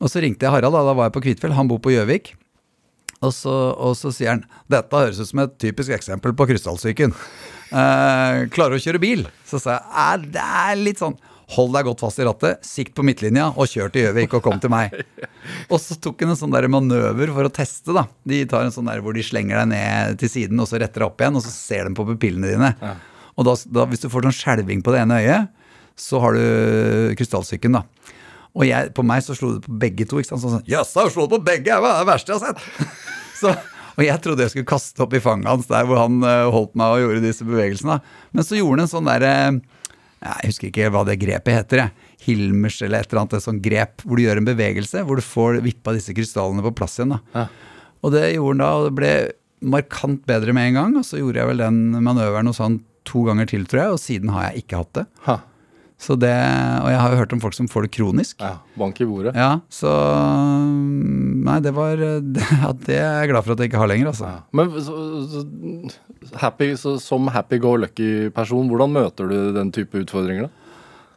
Og så ringte jeg Harald, da, da var jeg på Kvitfjell, han bor på Gjøvik. Og så, og så sier han dette høres ut som et typisk eksempel på krystallsyken. Uh, klarer å kjøre bil. Så sa jeg det er litt sånn Hold deg godt fast i rattet, sikt på midtlinja og kjør til Gjøvik og kom til meg. Og så tok hun en sånn der manøver for å teste. da. De tar en sånn der hvor de slenger deg ned til siden og så retter deg opp igjen, og så ser de på pupillene dine. Og da, da, hvis du får sånn skjelving på det ene øyet, så har du krystallsyken, da. Og jeg, på meg så slo det på begge to. ikke sant? Sånn, Jøss, jeg har slått på begge! Det er det verste jeg har sett? så, og jeg trodde jeg skulle kaste opp i fanget hans der hvor han uh, holdt meg og gjorde disse bevegelsene. Men så gjorde han en sånn derre Jeg husker ikke hva det grepet heter. Jeg. Hilmers eller et eller annet et sånt grep hvor du gjør en bevegelse hvor du får vippa disse krystallene på plass igjen. da. Ja. Og det gjorde han da, og det ble markant bedre med en gang. Og så gjorde jeg vel den manøveren og sånn to ganger til, tror jeg, og siden har jeg ikke hatt det. Ha. Så det, Og jeg har jo hørt om folk som får det kronisk. Ja, bank i bordet. Ja, så Nei, det var det, det er jeg glad for at jeg ikke har lenger, altså. Ja. Men så, så, happy, så, som happy-go-lucky-person, hvordan møter du den type utfordringer, da?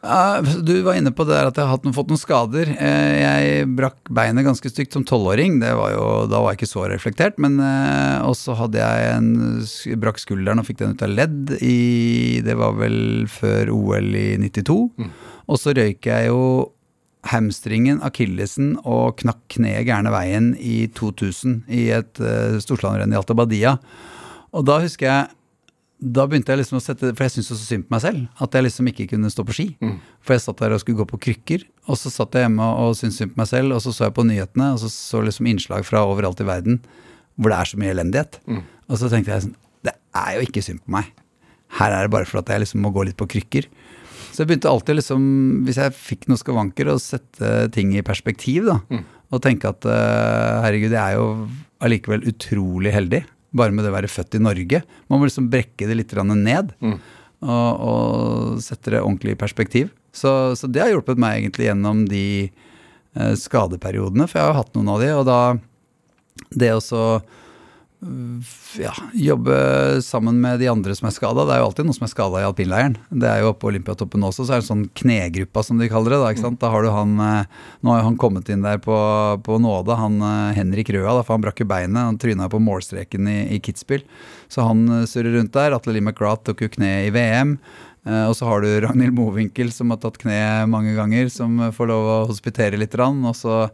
Du var inne på det der at jeg har fått noen skader. Eh, Jeg brakk beinet ganske stygt som tolvåring. Det da var jeg ikke så reflektert. Men eh, også hadde jeg en brakk skulderen og fikk den ut av ledd i Det var vel før OL i 92. Og så røyk jeg jo hamstringen, akillesen og knakk kneet gærne veien i 2000 i et uh, storslagrenn i Alta Badia. Og da husker jeg da begynte jeg liksom å sette For jeg syntes så synd på meg selv. At jeg liksom ikke kunne stå på ski. For jeg satt der og skulle gå på krykker. Og så satt jeg hjemme og syntes synd på meg selv, og så så jeg på nyhetene, og så så liksom innslag fra overalt i verden hvor det er så mye elendighet. Og så tenkte jeg sånn Det er jo ikke synd på meg. Her er det bare for at jeg liksom må gå litt på krykker. Så jeg begynte alltid liksom, hvis jeg fikk noen skavanker, å sette ting i perspektiv, da. Og tenke at eh, herregud, jeg er jo allikevel utrolig heldig. Bare med det å være født i Norge. Man må liksom brekke det litt ned. ned. Og, og sette det ordentlig i perspektiv. Så, så det har hjulpet meg egentlig gjennom de eh, skadeperiodene, for jeg har hatt noen av de. Og da det å så øh, ja, jobbe sammen med de andre som er skada. Det er jo alltid noen som er skada i alpinleiren. Det er jo oppe på Olympiatoppen også, så er det sånn knegruppa som de kaller det. Da, ikke sant? da har du han eh, Nå har han kommet inn der på, på nåde, han eh, Henrik Røa, da, for han brakk jo beinet. Han tryna på målstreken i, i Kitzbühel. Så han eh, surrer rundt der. Atle Lee McGrath tok jo kne i VM. Og så har du Ragnhild Mowinckel som har tatt kne mange ganger, som får lov å hospitere litt. Og så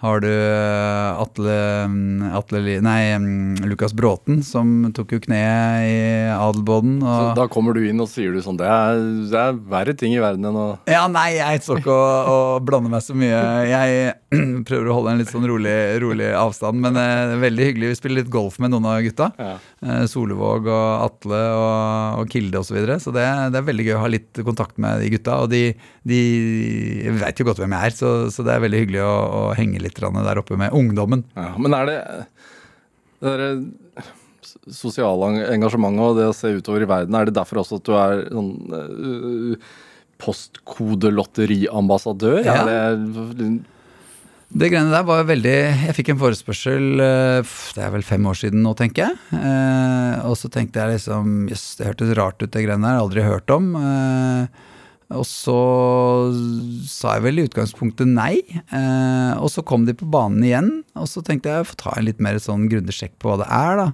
har du eh, Atle, mm, Atle Nei, mm, Lukas Bråten, som tok jo kneet i Adelboden. Så da kommer du inn og sier du sånn Det er, det er verre ting i verden enn å ja, nei, jeg står ikke å, og blander meg så mye. Jeg prøver å holde en litt sånn rolig, rolig avstand, men eh, veldig hyggelig. Vi spiller litt golf med noen av gutta. ja. Eh, Solevåg og Atle og, og Kilde osv. Så, videre. så det, det er veldig gøy å ha litt kontakt med de gutta. Og de, de veit jo godt hvem jeg er, så, så det er veldig hyggelig å, å henge litt der oppe med ungdommen. Ja, men er det det derre sosiale eng- engasjementet og det å se utover i verden, er det derfor også at du er sånn uh, postkodelotteriambassadør? Ja. Er det Det greiene der var veldig Jeg fikk en forespørsel eh, Det er vel fem år siden nå, tenker jeg. Eh, og så tenkte jeg liksom Jøss, det hørtes rart ut, det greiene der. Aldri hørt om. Eh, og så sa jeg vel i utgangspunktet nei. Eh, og så kom de på banen igjen, og så tenkte jeg jeg får ta en litt mer sånn grundig sjekk på hva det er, da.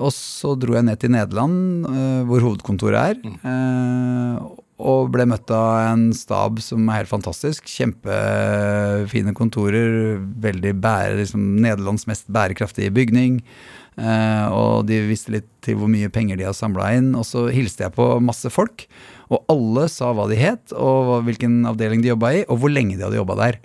Og så dro jeg ned til Nederland, hvor hovedkontoret er. Og ble møtt av en stab som er helt fantastisk. Kjempefine kontorer. Veldig bære, liksom Nederlands mest bærekraftige bygning. Eh, og de visste litt til hvor mye penger de har samla inn. Og så hilste jeg på masse folk, og alle sa hva de het, og hvilken avdeling de jobba i, og hvor lenge de hadde jobba der.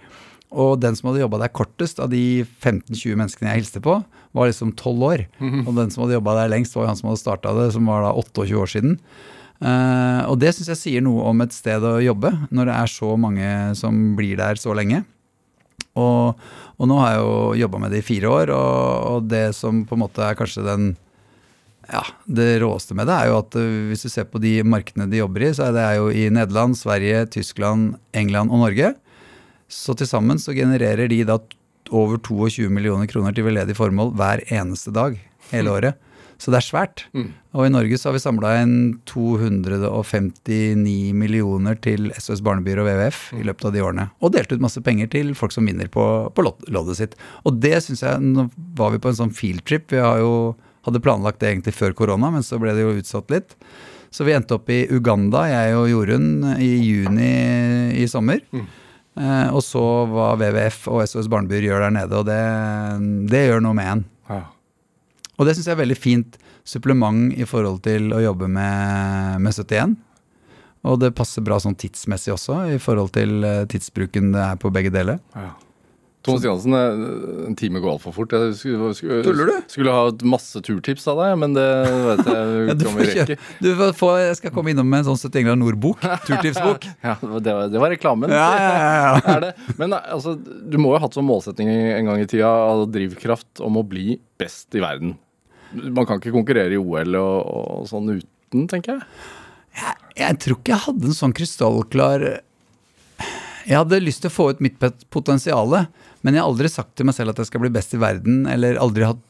Og den som hadde jobba der kortest av de 15-20 menneskene jeg hilste på, var liksom 12 år. Og den som hadde jobba der lengst, var han som hadde starta det, som var da 28 år siden. Eh, og det syns jeg sier noe om et sted å jobbe, når det er så mange som blir der så lenge. Og, og nå har jeg jo jobba med det i fire år, og, og det som på en måte er kanskje den ja, Det råeste med det er jo at eh, hvis du ser på de markedene de jobber i, så er det jo i Nederland, Sverige, Tyskland, England og Norge. Så til sammen så genererer de da over 22 millioner kroner til veldedig formål hver eneste dag hele året. Så det er svært. Og i Norge så har vi samla inn 259 millioner til SOS Barnebyer og WWF i løpet av de årene. Og delt ut masse penger til folk som vinner på, på loddet sitt. Og det syns jeg Nå var vi på en sånn fieldtrip. Vi har jo, hadde planlagt det egentlig før korona, men så ble det jo utsatt litt. Så vi endte opp i Uganda, jeg og Jorunn, i juni i sommer. Eh, og så hva WWF og SOS Barnebyer gjør der nede, og det, det gjør noe med en. ja. Og det syns jeg er veldig fint supplement i forhold til å jobbe med, med 71. Og det passer bra sånn tidsmessig også, i forhold til eh, tidsbruken det er på begge deler. Ja. Thomas Jansen, eh, en time går altfor fort. Jeg skulle, skulle, du? skulle ha et masse turtips av deg, men det vet jeg Ja, du kommer om får ikke, du får få, jeg skal komme innom med en sånn 71 grader nord-bok. Turtipsbok. Ja, det var, det var reklamen. Ja, ja, ja. Er? Men altså, du må jo ha hatt som målsetting en gang i tida av drivkraft om å bli best i verden. Man kan ikke konkurrere i OL og, og sånn uten, tenker jeg. Jeg tror ikke jeg hadde en sånn krystallklar Jeg hadde lyst til å få ut mitt potensial, men jeg har aldri sagt til meg selv at jeg skal bli best i verden, eller aldri hatt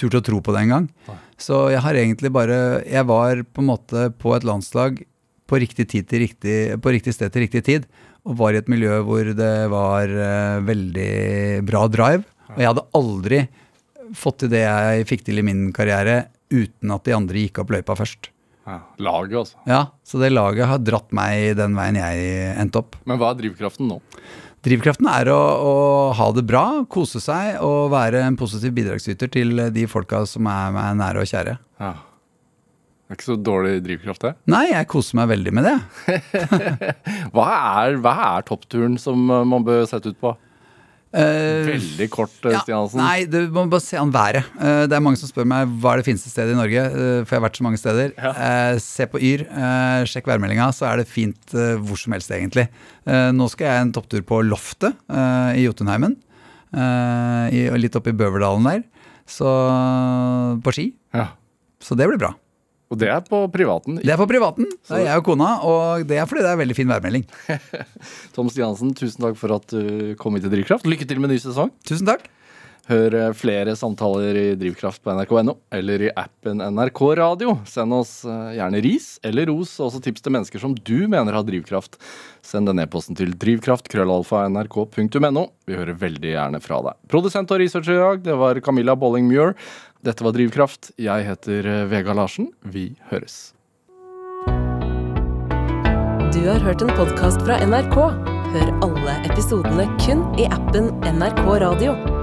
tur til å tro på det engang. Så jeg har egentlig bare Jeg var på en måte på et landslag på riktig, tid til riktig, på riktig sted til riktig tid, og var i et miljø hvor det var uh, veldig bra drive. Og jeg hadde aldri fått til det jeg fikk til i min karriere, uten at de andre gikk opp løypa først. Ja, laget, altså. Ja, så det laget har dratt meg den veien jeg endte opp. Men hva er drivkraften nå? Drivkraften er å, å ha det bra, kose seg og være en positiv bidragsyter til de folka som er meg nære og kjære. Ja. Det er ikke så dårlig drivkraft, det. Nei, jeg koser meg veldig med det. Hva er, hva er toppturen som uh, man bør sette ut på? Eh, Veldig kort, uh, ja, Stian Hansen. nei, du må bare se an været. Eh, det er mange som spør meg hva er det fineste stedet i Norge, eh, for jeg har vært så mange steder. Ja. Eh, se på Yr, eh, sjekk værmeldinga, så er det fint eh, hvor som helst, egentlig. Eh, nå skal jeg en topptur på Loftet eh, i Jotunheimen. eh, i, litt oppe i Bøverdalen der. Så på ski. Ja. Så det blir bra. Og det er på privaten. Det er på privaten. Det er jeg og kona, og det er fordi det er veldig fin værmelding. Tom Stiansen, tusen takk for at du kom hit til Drivkraft. Lykke til med ny sesong. Tusen takk. Hør eh, flere samtaler i Drivkraft på nrk.no eller i appen NRK Radio. Send oss eh, gjerne ris eller ros, og også tips til mennesker som du mener har drivkraft. Send den e-posten til drivkraft.krøllalfa.nrk.no. Vi hører veldig gjerne fra deg. Produsent og researcher i dag, det var Camilla Bolling Muir. Dette var Drivkraft. Jeg heter eh, Vega Larsen. Vi høres. Du har hørt en podkast fra NRK. Hør alle episodene kun i appen NRK Radio.